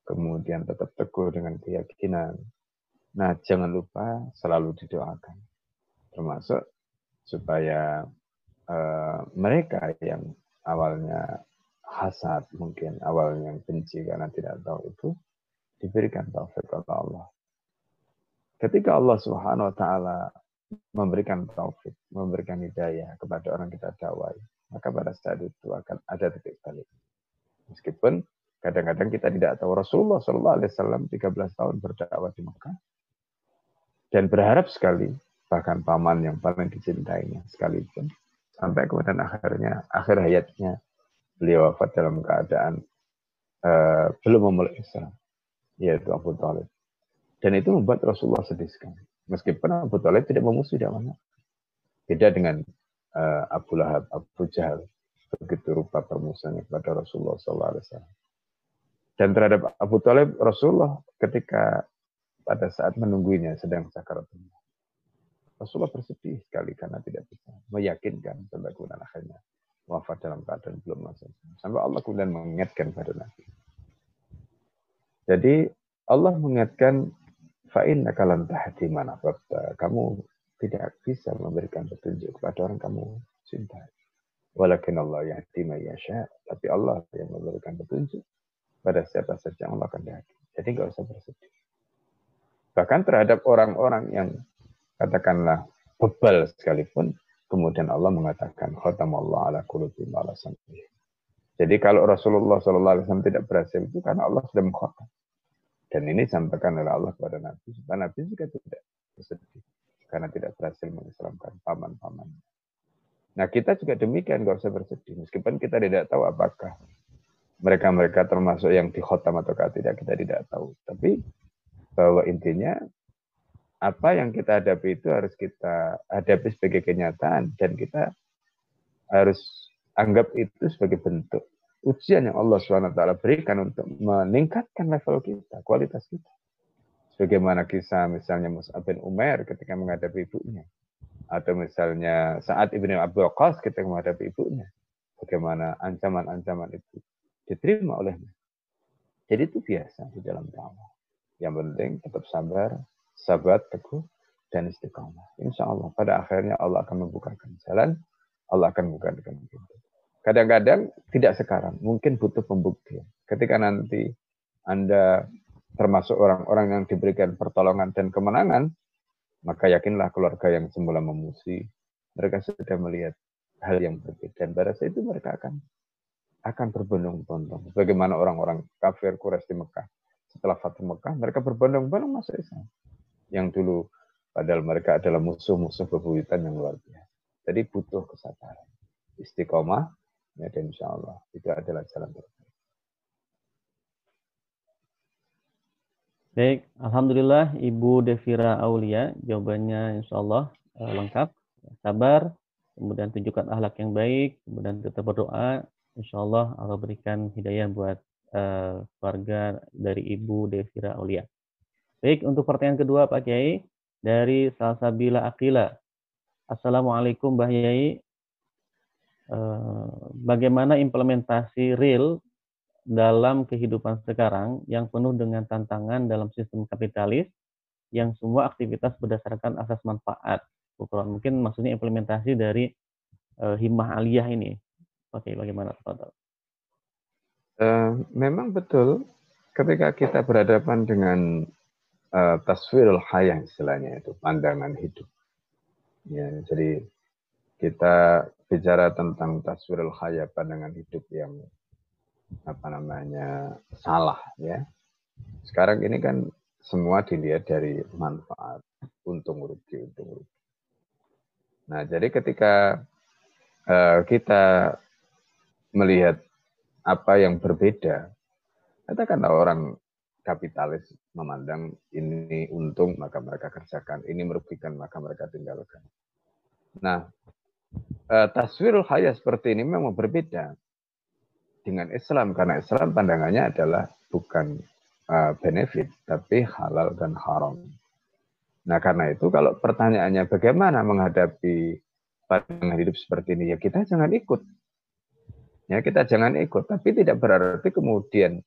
kemudian tetap teguh dengan keyakinan. Nah, jangan lupa selalu didoakan. Termasuk supaya uh, mereka yang awalnya hasad mungkin, awalnya benci karena tidak tahu itu, diberikan taufik oleh Allah. Ketika Allah Subhanahu wa taala memberikan taufik, memberikan hidayah kepada orang kita dakwai, maka pada saat itu akan ada titik balik. Meskipun kadang-kadang kita tidak tahu Rasulullah Shallallahu Alaihi Wasallam 13 tahun berdakwah di Mekah dan berharap sekali bahkan paman yang paling dicintainya sekalipun sampai kemudian akhirnya akhir hayatnya beliau wafat dalam keadaan uh, belum memulai Islam yaitu Abu Talib. Dan itu membuat Rasulullah sedih sekali. Meskipun Abu Talib tidak memusuhi mana. Beda dengan uh, Abu Lahab, Abu Jahal. Begitu rupa permusuhannya kepada Rasulullah SAW. Dan terhadap Abu Talib, Rasulullah ketika pada saat menunggunya sedang sakaratullah. Rasulullah bersedih sekali karena tidak bisa meyakinkan sampai kemudian akhirnya wafat dalam keadaan belum masuk. Sampai Allah kemudian mengingatkan pada Nabi. Jadi Allah mengingatkan fa'in lan tahdi mana kamu tidak bisa memberikan petunjuk kepada orang kamu cintai. Walakin Allah yahdi yasha, tapi Allah yang memberikan petunjuk pada siapa saja yang Allah kehendaki. Jadi nggak usah bersedih. Bahkan terhadap orang-orang yang katakanlah bebal sekalipun, kemudian Allah mengatakan Allah ala qulubi ala Jadi kalau Rasulullah SAW tidak berhasil itu karena Allah sudah mengkhatam. Dan ini disampaikan oleh Allah kepada Nabi. Supaya Nabi juga tidak bersedih. Karena tidak berhasil mengislamkan paman-paman. Nah kita juga demikian, gak usah bersedih. Meskipun kita tidak tahu apakah mereka-mereka termasuk yang dikhotam atau tidak, kita tidak tahu. Tapi bahwa intinya apa yang kita hadapi itu harus kita hadapi sebagai kenyataan dan kita harus anggap itu sebagai bentuk ujian yang Allah SWT berikan untuk meningkatkan level kita, kualitas kita. Sebagaimana kisah misalnya Mus'ab bin Umar ketika menghadapi ibunya. Atau misalnya saat Ibnu Abu Qas ketika menghadapi ibunya. Bagaimana ancaman-ancaman itu diterima olehnya. Jadi itu biasa di dalam dakwah. Yang penting tetap sabar, sabar, teguh, dan istiqamah. Insya Allah pada akhirnya Allah akan membukakan jalan, Allah akan membukakan pintu. Kadang-kadang tidak sekarang, mungkin butuh pembuktian. Ketika nanti Anda termasuk orang-orang yang diberikan pertolongan dan kemenangan, maka yakinlah keluarga yang semula memusi, mereka sudah melihat hal yang berbeda. Dan pada saat itu mereka akan akan berbondong-bondong. Bagaimana orang-orang kafir Quraisy di Mekah. Setelah Fathu Mekah, mereka berbondong-bondong masuk Islam. Yang dulu, padahal mereka adalah musuh-musuh bebuyutan yang luar biasa. Jadi butuh kesabaran. Istiqomah, Ya, dan insya Allah itu adalah jalan terbaik. Baik, Alhamdulillah Ibu Devira Aulia, jawabannya insya Allah uh, lengkap, sabar, kemudian tunjukkan akhlak yang baik, kemudian tetap berdoa, insya Allah Allah berikan hidayah buat uh, keluarga dari Ibu Devira Aulia. Baik, untuk pertanyaan kedua Pak Kiai, dari Salsabila Akila. Assalamualaikum Mbah Yai, Eh, bagaimana implementasi real dalam kehidupan sekarang yang penuh dengan tantangan dalam sistem kapitalis yang semua aktivitas berdasarkan asas manfaat. Ukuran mungkin maksudnya implementasi dari uh, himmah aliyah ini. Oke, bagaimana Pak? Uh, memang betul ketika kita berhadapan dengan uh, taswirul hayah istilahnya itu pandangan hidup. Ya, jadi kita bicara tentang taswirul khaya pandangan hidup yang apa namanya salah ya. Sekarang ini kan semua dilihat dari manfaat, untung rugi, untung rugi. Nah, jadi ketika uh, kita melihat apa yang berbeda, katakanlah orang kapitalis memandang ini untung maka mereka kerjakan, ini merugikan maka mereka tinggalkan. Nah, uh, taswirul seperti ini memang berbeda dengan Islam karena Islam pandangannya adalah bukan uh, benefit tapi halal dan haram. Nah karena itu kalau pertanyaannya bagaimana menghadapi pandangan hidup seperti ini ya kita jangan ikut. Ya, kita jangan ikut, tapi tidak berarti kemudian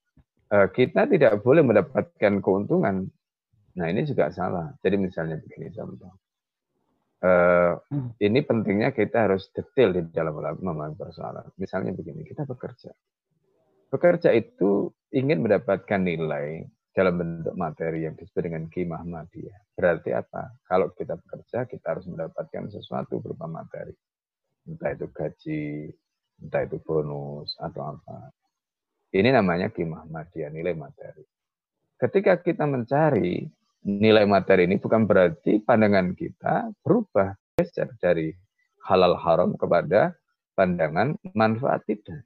uh, kita tidak boleh mendapatkan keuntungan. Nah, ini juga salah. Jadi misalnya begini contoh. Uh, ini pentingnya kita harus detail di dalam memahami persoalan. Misalnya begini, kita bekerja. Bekerja itu ingin mendapatkan nilai dalam bentuk materi yang disebut dengan kimah madiyah. Berarti apa? Kalau kita bekerja, kita harus mendapatkan sesuatu berupa materi. Entah itu gaji, entah itu bonus, atau apa. Ini namanya kimah madiyah, nilai materi. Ketika kita mencari nilai materi ini, bukan berarti pandangan kita berubah geser dari halal haram kepada pandangan manfaat tidak.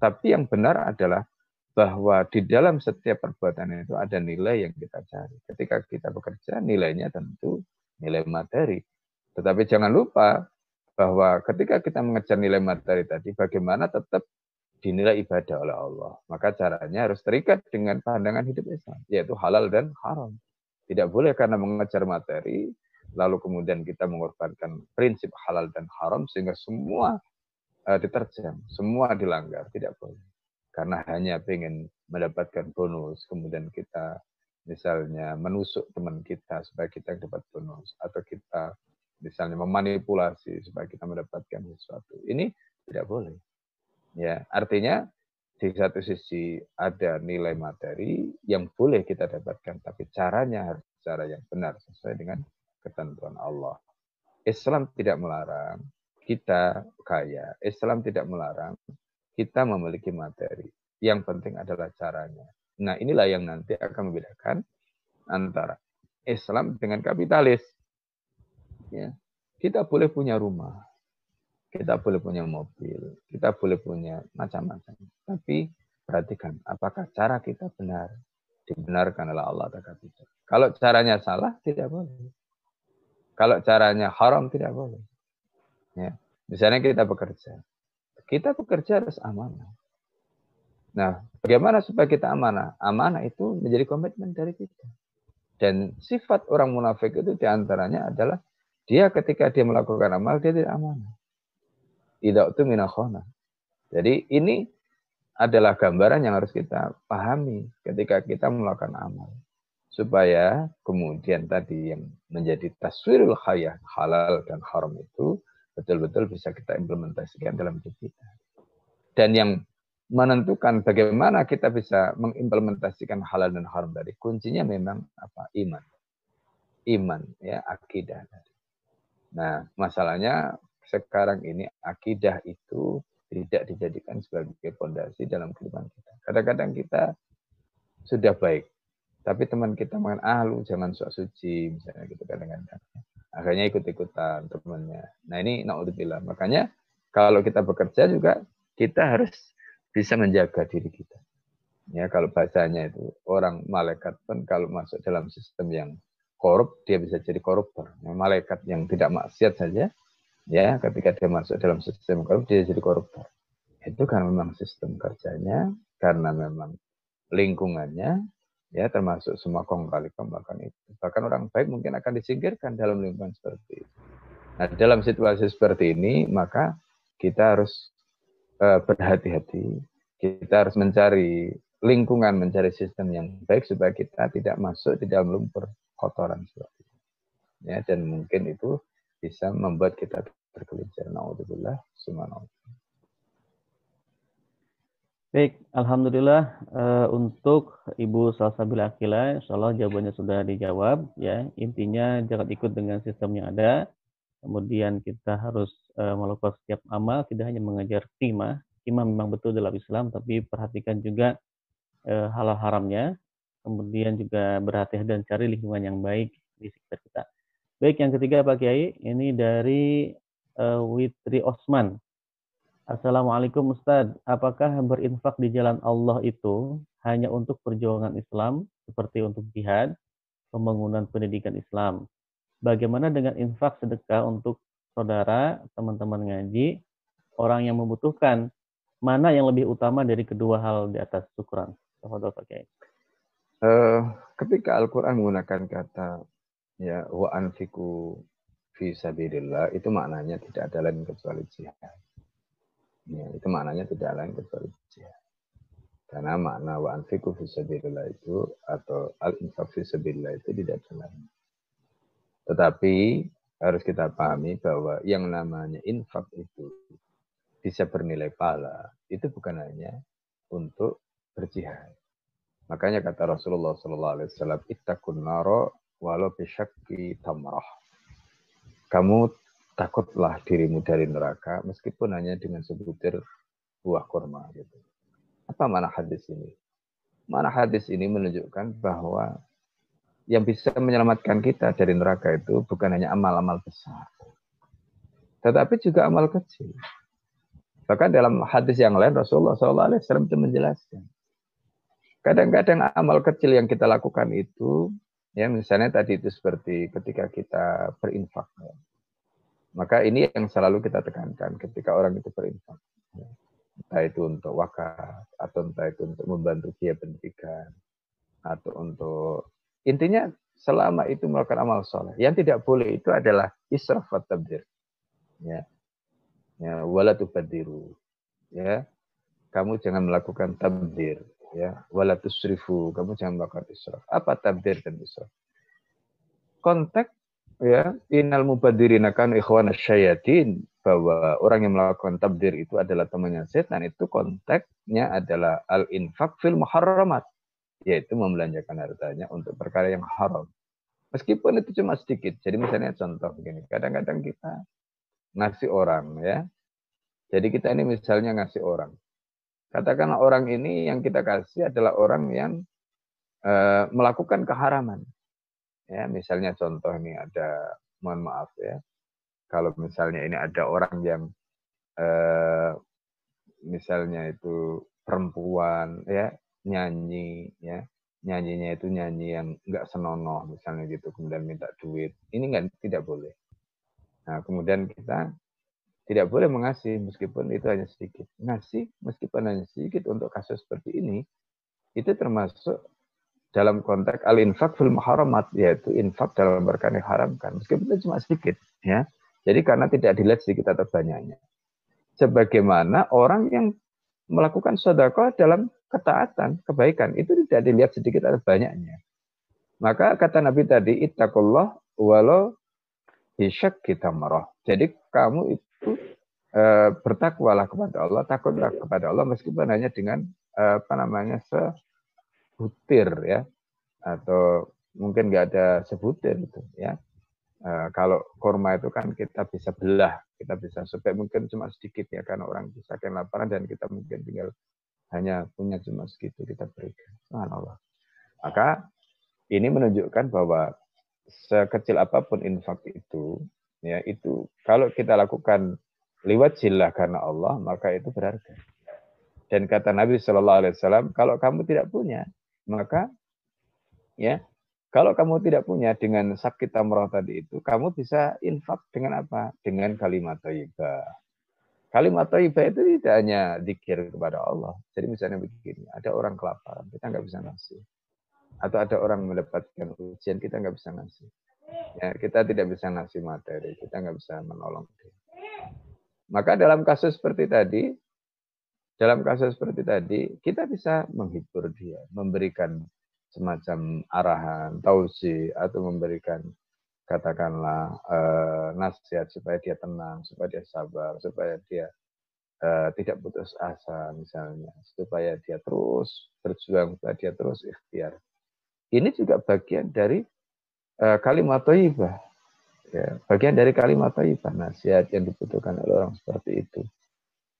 Tapi yang benar adalah bahwa di dalam setiap perbuatan itu ada nilai yang kita cari. Ketika kita bekerja, nilainya tentu nilai materi. Tetapi jangan lupa bahwa ketika kita mengejar nilai materi tadi, bagaimana tetap dinilai ibadah oleh Allah. Maka caranya harus terikat dengan pandangan hidup Islam, yaitu halal dan haram. Tidak boleh karena mengejar materi, lalu kemudian kita mengorbankan prinsip halal dan haram, sehingga semua uh, diterjang, semua dilanggar. Tidak boleh karena hanya ingin mendapatkan bonus, kemudian kita misalnya menusuk teman kita supaya kita dapat bonus, atau kita misalnya memanipulasi supaya kita mendapatkan sesuatu. Ini tidak boleh. Ya, artinya di satu sisi ada nilai materi yang boleh kita dapatkan, tapi caranya harus cara yang benar sesuai dengan ketentuan Allah. Islam tidak melarang kita kaya. Islam tidak melarang kita memiliki materi. Yang penting adalah caranya. Nah, inilah yang nanti akan membedakan antara Islam dengan kapitalis. Ya. Kita boleh punya rumah, kita boleh punya mobil, kita boleh punya macam-macam. Tapi perhatikan, apakah cara kita benar? Dibenarkan oleh Allah atau tidak. Kalau caranya salah, tidak boleh. Kalau caranya haram, tidak boleh. Ya. Misalnya kita bekerja. Kita bekerja harus amanah. Nah, bagaimana supaya kita amanah? Amanah itu menjadi komitmen dari kita. Dan sifat orang munafik itu di antaranya adalah dia ketika dia melakukan amal, dia tidak amanah. Tidak itu minakhona. Jadi ini adalah gambaran yang harus kita pahami ketika kita melakukan amal. Supaya kemudian tadi yang menjadi taswirul khayah halal dan haram itu betul-betul bisa kita implementasikan dalam hidup kita. Dan yang menentukan bagaimana kita bisa mengimplementasikan halal dan haram tadi, kuncinya memang apa? Iman. Iman, ya, akidah. Nah, masalahnya sekarang ini akidah itu tidak dijadikan sebagai fondasi dalam kehidupan kita. Kadang-kadang kita sudah baik, tapi teman kita makan ah lu jangan sok suci misalnya gitu kadang-kadang akhirnya ikut-ikutan temannya. Nah ini naudzubillah. Makanya kalau kita bekerja juga kita harus bisa menjaga diri kita. Ya kalau bahasanya itu orang malaikat pun kalau masuk dalam sistem yang korup dia bisa jadi koruptor. Malaikat yang tidak maksiat saja ya ketika dia masuk dalam sistem korup dia jadi koruptor. Itu kan memang sistem kerjanya karena memang lingkungannya ya termasuk semua kong kali kembakan itu. Bahkan orang baik mungkin akan disingkirkan dalam lingkungan seperti itu. Nah, dalam situasi seperti ini, maka kita harus uh, berhati-hati. Kita harus mencari lingkungan, mencari sistem yang baik supaya kita tidak masuk di dalam lumpur kotoran seperti itu. Ya, dan mungkin itu bisa membuat kita tergelincir. Naudzubillah. Baik, Alhamdulillah uh, untuk Ibu Salsabila Akila, insya Allah jawabannya sudah dijawab. Ya, intinya jangan ikut dengan sistem yang ada. Kemudian kita harus uh, melakukan setiap amal, tidak hanya mengejar timah. Timah memang betul dalam Islam, tapi perhatikan juga uh, halal haramnya. Kemudian juga berhati-hati dan cari lingkungan yang baik di sekitar kita. Baik, yang ketiga Pak Kiai, ini dari uh, Witri Osman. Assalamualaikum Ustaz, apakah berinfak di jalan Allah itu hanya untuk perjuangan Islam seperti untuk jihad, pembangunan pendidikan Islam? Bagaimana dengan infak sedekah untuk saudara, teman-teman ngaji, orang yang membutuhkan? Mana yang lebih utama dari kedua hal di atas syukuran? Uh, ketika Al-Quran menggunakan kata ya wa anfiku fi sabilillah itu maknanya tidak ada lain kecuali jihad Ya, itu maknanya tidak lain kecuali jihad. Karena makna wa anfiku fisabilillah itu atau al infak fisabilillah itu tidak jelas. Tetapi harus kita pahami bahwa yang namanya infak itu bisa bernilai pahala itu bukan hanya untuk berjihad. Makanya kata Rasulullah Wasallam, "Ittaqun naro walau bisyakki tamrah." Kamu takutlah dirimu dari neraka meskipun hanya dengan sebutir buah kurma gitu. Apa mana hadis ini? Mana hadis ini menunjukkan bahwa yang bisa menyelamatkan kita dari neraka itu bukan hanya amal-amal besar, tetapi juga amal kecil. Bahkan dalam hadis yang lain Rasulullah SAW itu menjelaskan. Kadang-kadang amal kecil yang kita lakukan itu, ya misalnya tadi itu seperti ketika kita berinfak. Ya. Maka ini yang selalu kita tekankan ketika orang itu berinfak. Entah itu untuk wakaf, atau entah itu untuk membantu dia pendidikan, atau untuk... Intinya selama itu melakukan amal soleh. Yang tidak boleh itu adalah israf wa tabdir. Ya. Ya, wala tubadiru. Ya. Kamu jangan melakukan tabdir. Ya. Wala tusrifu. Kamu jangan melakukan israf. Apa tabdir dan israf? Konteks ya inal mubadirina kan ikhwan syayatin bahwa orang yang melakukan tabdir itu adalah temannya setan itu konteksnya adalah al infak fil muharramat yaitu membelanjakan hartanya untuk perkara yang haram meskipun itu cuma sedikit jadi misalnya contoh begini kadang-kadang kita ngasih orang ya jadi kita ini misalnya ngasih orang katakanlah orang ini yang kita kasih adalah orang yang uh, melakukan keharaman. Ya, misalnya contoh ini ada, mohon maaf ya, kalau misalnya ini ada orang yang eh, misalnya itu perempuan ya nyanyi ya. Nyanyinya itu nyanyi yang nggak senonoh misalnya gitu kemudian minta duit. Ini nggak tidak boleh. Nah kemudian kita tidak boleh mengasih meskipun itu hanya sedikit. Ngasih meskipun hanya sedikit untuk kasus seperti ini itu termasuk dalam konteks al-infak fil muharamat yaitu infak dalam perkara haramkan meskipun itu cuma sedikit ya. Jadi karena tidak dilihat sedikit atau banyaknya. Sebagaimana orang yang melakukan sedekah dalam ketaatan kebaikan itu tidak dilihat sedikit atau banyaknya. Maka kata Nabi tadi ittaqullah walau hisyak kita marah jadi kamu itu e, bertakwalah kepada Allah takutlah kepada Allah meskipun hanya dengan e, apa namanya se sebutir ya. Atau mungkin nggak ada sebutir itu ya. E, kalau korma itu kan kita bisa belah kita bisa supaya mungkin cuma sedikit ya karena orang bisa kena laparan dan kita mungkin tinggal hanya punya cuma segitu kita berikan. Allah maka ini menunjukkan bahwa sekecil apa pun infak itu ya itu kalau kita lakukan lewat jilah karena Allah maka itu berharga dan kata Nabi Shallallahu Alaihi Wasallam kalau kamu tidak punya maka ya kalau kamu tidak punya dengan sakit tamroh tadi itu, kamu bisa infak dengan apa? Dengan kalimat thayyibah. Kalimat thayyibah itu tidak hanya dikir kepada Allah. Jadi misalnya begini, ada orang kelaparan, kita nggak bisa ngasih. Atau ada orang mendapatkan ujian, kita nggak bisa ngasih. Ya, kita tidak bisa ngasih materi, kita nggak bisa menolong dia. Maka dalam kasus seperti tadi, dalam kasus seperti tadi, kita bisa menghibur dia, memberikan semacam arahan, tausi, atau memberikan katakanlah eh, nasihat supaya dia tenang, supaya dia sabar, supaya dia eh, tidak putus asa misalnya, supaya dia terus berjuang, supaya dia terus ikhtiar. Ini juga bagian dari kalimat thayyibah. Ya, bagian dari kalimat thayyibah, nasihat yang dibutuhkan oleh orang seperti itu.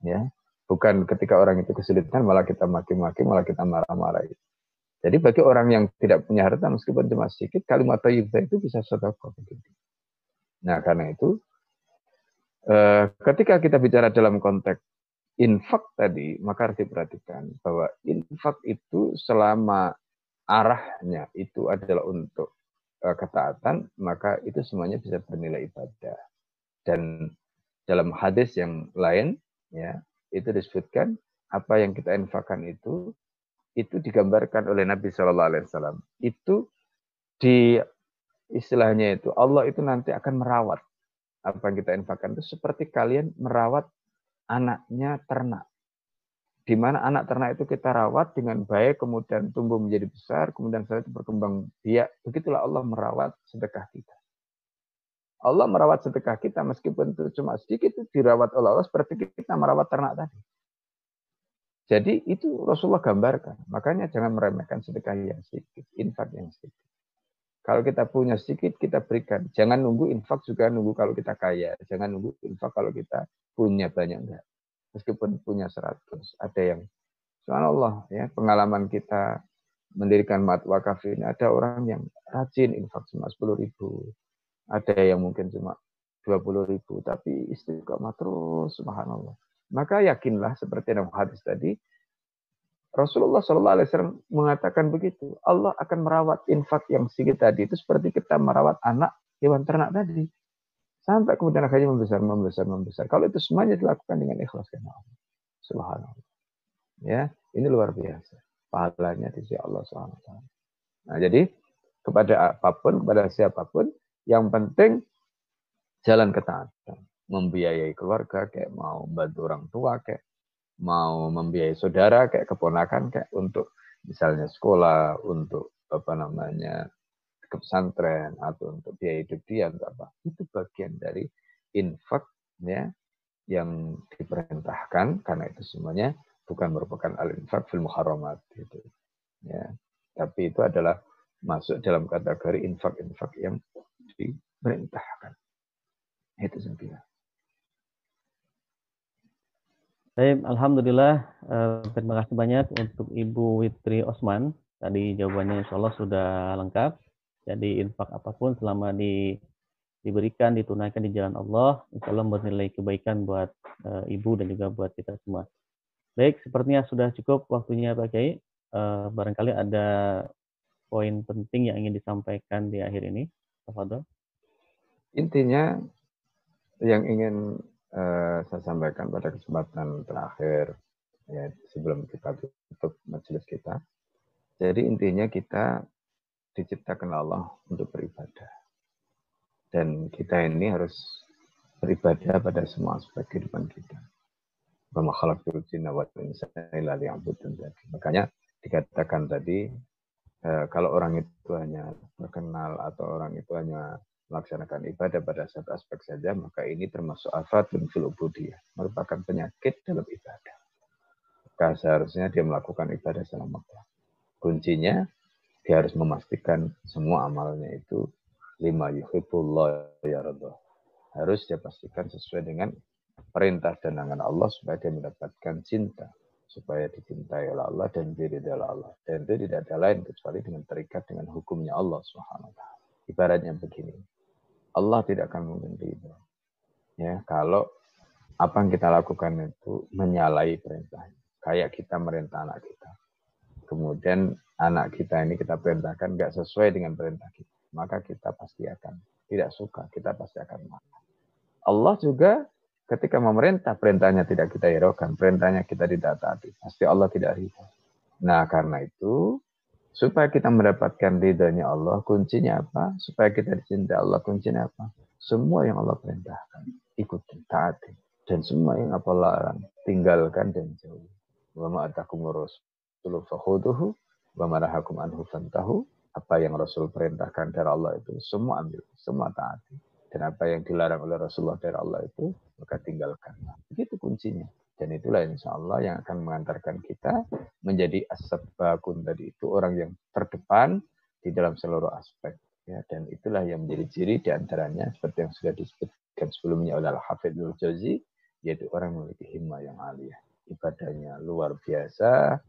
Ya, Bukan ketika orang itu kesulitan malah kita maki-maki, malah kita marah-marah. Jadi bagi orang yang tidak punya harta meskipun cuma sedikit, kalimat thayyibah itu bisa sedekah. Nah, karena itu eh, ketika kita bicara dalam konteks infak tadi, maka harus diperhatikan bahwa infak itu selama arahnya itu adalah untuk eh, ketaatan, maka itu semuanya bisa bernilai ibadah. Dan dalam hadis yang lain, ya itu disebutkan apa yang kita infakkan itu itu digambarkan oleh Nabi Shallallahu Alaihi Wasallam itu di istilahnya itu Allah itu nanti akan merawat apa yang kita infakkan itu seperti kalian merawat anaknya ternak. Di mana anak ternak itu kita rawat dengan baik, kemudian tumbuh menjadi besar, kemudian setelah itu berkembang biak. Begitulah Allah merawat sedekah kita. Allah merawat sedekah kita meskipun itu cuma sedikit itu dirawat oleh Allah seperti kita merawat ternak tadi. Jadi itu Rasulullah gambarkan. Makanya jangan meremehkan sedekah yang sedikit, infak yang sedikit. Kalau kita punya sedikit, kita berikan. Jangan nunggu infak juga nunggu kalau kita kaya. Jangan nunggu infak kalau kita punya banyak enggak. Meskipun punya seratus. Ada yang, subhanallah ya, pengalaman kita mendirikan mat wakaf ini, ada orang yang rajin infak cuma 10 ribu, ada yang mungkin cuma 20 ribu, tapi istiqomah terus, subhanallah. Maka yakinlah seperti dalam hadis tadi, Rasulullah Shallallahu Alaihi Wasallam mengatakan begitu. Allah akan merawat infak yang sedikit tadi itu seperti kita merawat anak hewan ternak tadi. Sampai kemudian akhirnya membesar, membesar, membesar. Kalau itu semuanya dilakukan dengan ikhlas karena Allah. Subhanallah. Ya, ini luar biasa. Pahalanya di sisi Allah Subhanahu Nah, jadi kepada apa pun, kepada siapa pun, yang penting jalan ketaatan. Membiayai keluarga, kayak mau bantu orang tua, kayak mau membiayai saudara, kayak keponakan, kayak untuk misalnya sekolah, untuk apa namanya ke pesantren atau untuk biaya hidup dia untuk apa itu bagian dari infak ya yang diperintahkan karena itu semuanya bukan merupakan al infak fil muharramat gitu ya tapi itu adalah masuk dalam kategori infak-infak yang diperintahkan. Itu sempurna. Baik, Alhamdulillah. Eh, terima kasih banyak untuk Ibu Witri Osman. Tadi jawabannya insya Allah sudah lengkap. Jadi infak apa pun selama di, diberikan, ditunaikan di jalan Allah, insya Allah bernilai kebaikan buat uh, Ibu dan juga buat kita semua. Baik, sepertinya sudah cukup waktunya Pak Kiai. Uh, barangkali ada poin penting yang ingin disampaikan di akhir ini. Tafadol. Intinya yang ingin uh, saya sampaikan pada kesempatan terakhir ya sebelum kita tutup majelis kita. Jadi intinya kita diciptakan Allah untuk beribadah. Dan kita ini harus beribadah pada semua aspek kehidupan kita. Makanya dikatakan tadi, eh, kalau orang itu hanya terkenal atau orang itu hanya melaksanakan ibadah pada satu aspek saja, maka ini termasuk afatun fil merupakan penyakit dalam ibadah. Maka seharusnya dia melakukan ibadah selama waktu. Kuncinya, dia harus memastikan semua amalnya itu lima yuhibbullah ya. Harus dia pastikan sesuai dengan perintah dan angan Allah supaya dia mendapatkan cinta supaya dicintai oleh Allah dan diri oleh Allah. Dan itu tidak ada lain kecuali dengan terikat dengan hukumnya Allah wa Ibaratnya begini. Allah tidak akan mungkin ridho. Ya, kalau apa yang kita lakukan itu menyalahi perintahnya. Kayak kita merintah anak kita. Kemudian anak kita ini kita perintahkan nggak sesuai dengan perintah kita. Maka kita pasti akan tidak suka, kita pasti akan marah. Allah juga ketika memerintah, perintahnya tidak kita hiraukan, perintahnya kita tidak taati. Pasti Allah tidak ridho. Nah, karena itu Supaya kita mendapatkan ridhonya Allah, kuncinya apa? Supaya kita dicintai Allah, kuncinya apa? Semua yang Allah perintahkan, ikuti, taati. Dan semua yang apa larang, tinggalkan dan jauhi. Wa ma'atakum fakhuduhu, wa marahakum anhu fantahu. Apa yang Rasul perintahkan dari Allah itu, semua ambil, semua taati. Dan apa yang dilarang oleh Rasulullah dari Allah itu, maka tinggalkan. Begitu kuncinya. Dan itulah insya Allah yang akan mengantarkan kita menjadi asap bakun tadi itu orang yang terdepan di dalam seluruh aspek. Ya, dan itulah yang menjadi ciri di antaranya seperti yang sudah disebutkan sebelumnya oleh Al-Hafidhul Jauzi, yaitu orang memiliki himmah yang aliyah. Ibadahnya luar biasa,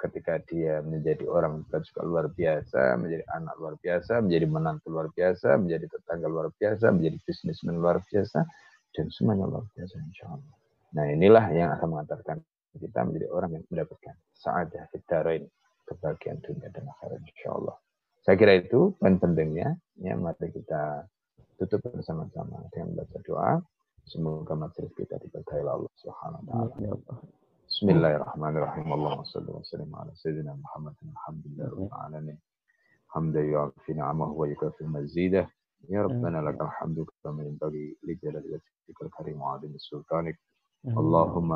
ketika dia menjadi orang juga luar biasa, menjadi anak luar biasa, menjadi menantu luar biasa, menjadi tetangga luar biasa, menjadi bisnismen luar biasa, dan semuanya luar biasa insya Allah. Nah inilah yang akan mengantarkan kita menjadi orang yang mendapatkan sa'adah fitarain, kebahagiaan dunia dan akhirat insyaallah. Saya kira itu poin pentingnya. Ya, mari kita tutup bersama-sama dengan baca doa. Semoga majelis kita diberkahi Allah Subhanahu wa taala. بسم الله الرحمن الرحيم. اللهم صل وسلم على سيدنا محمد الحمد لله رب العالمين. حمدا يعفي نعمه ويكافئ مزيده. يا ربنا لك الحمد كما ينبغي لجلال وجهك الكريم وعظيم سلطانك. اللهم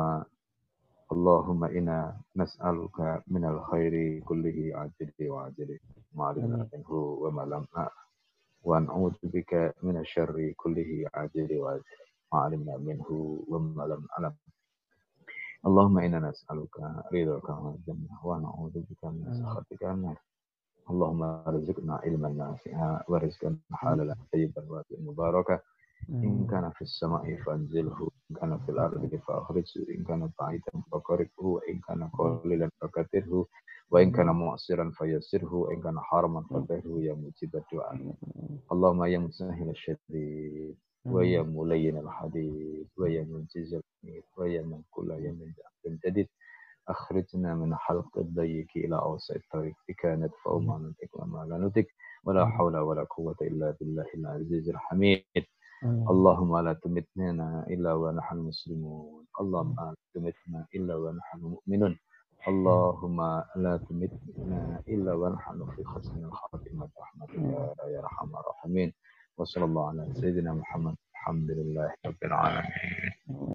اللهم إنا نسألك من الخير كله عاجله وعاجله. ما علمنا منه وما لم ونعوذ بك من الشر كله عاجله وعاجله. ما علمنا منه وما لم نعلم. اللهم إنا نسألك رضاك والجنة ونعوذ بك من سخطك النار اللهم ارزقنا علما نافعا ورزقا حلالا طيبا مباركا إن كان في السماء فانزله إن كان في الأرض فأخرجه إن كان بعيدا فقربه وإن كان قليلا فكثره وإن كان مؤثرا فيسره وإن كان حرما فطهره يا مجيب الدعاء اللهم يا مسهل الشديد ويا ملين ويا منجز الحميد ويا من كل يوم جديد أخرجنا من حلق الضيق إلى أوسع الطريق. كانت لا نطق ولا حول ولا قوة إلا بالله العزيز الحميد. اللهم لا تمتنا إلا ونحن مسلمون اللهم لا تمتنا إلا ونحن مؤمنون. اللهم لا تمتنا إلا ونحن في حسن الخاتمة. رحمتك يا أرحم الراحمين. وصلى الله على سيدنا محمد الحمد لله رب العالمين.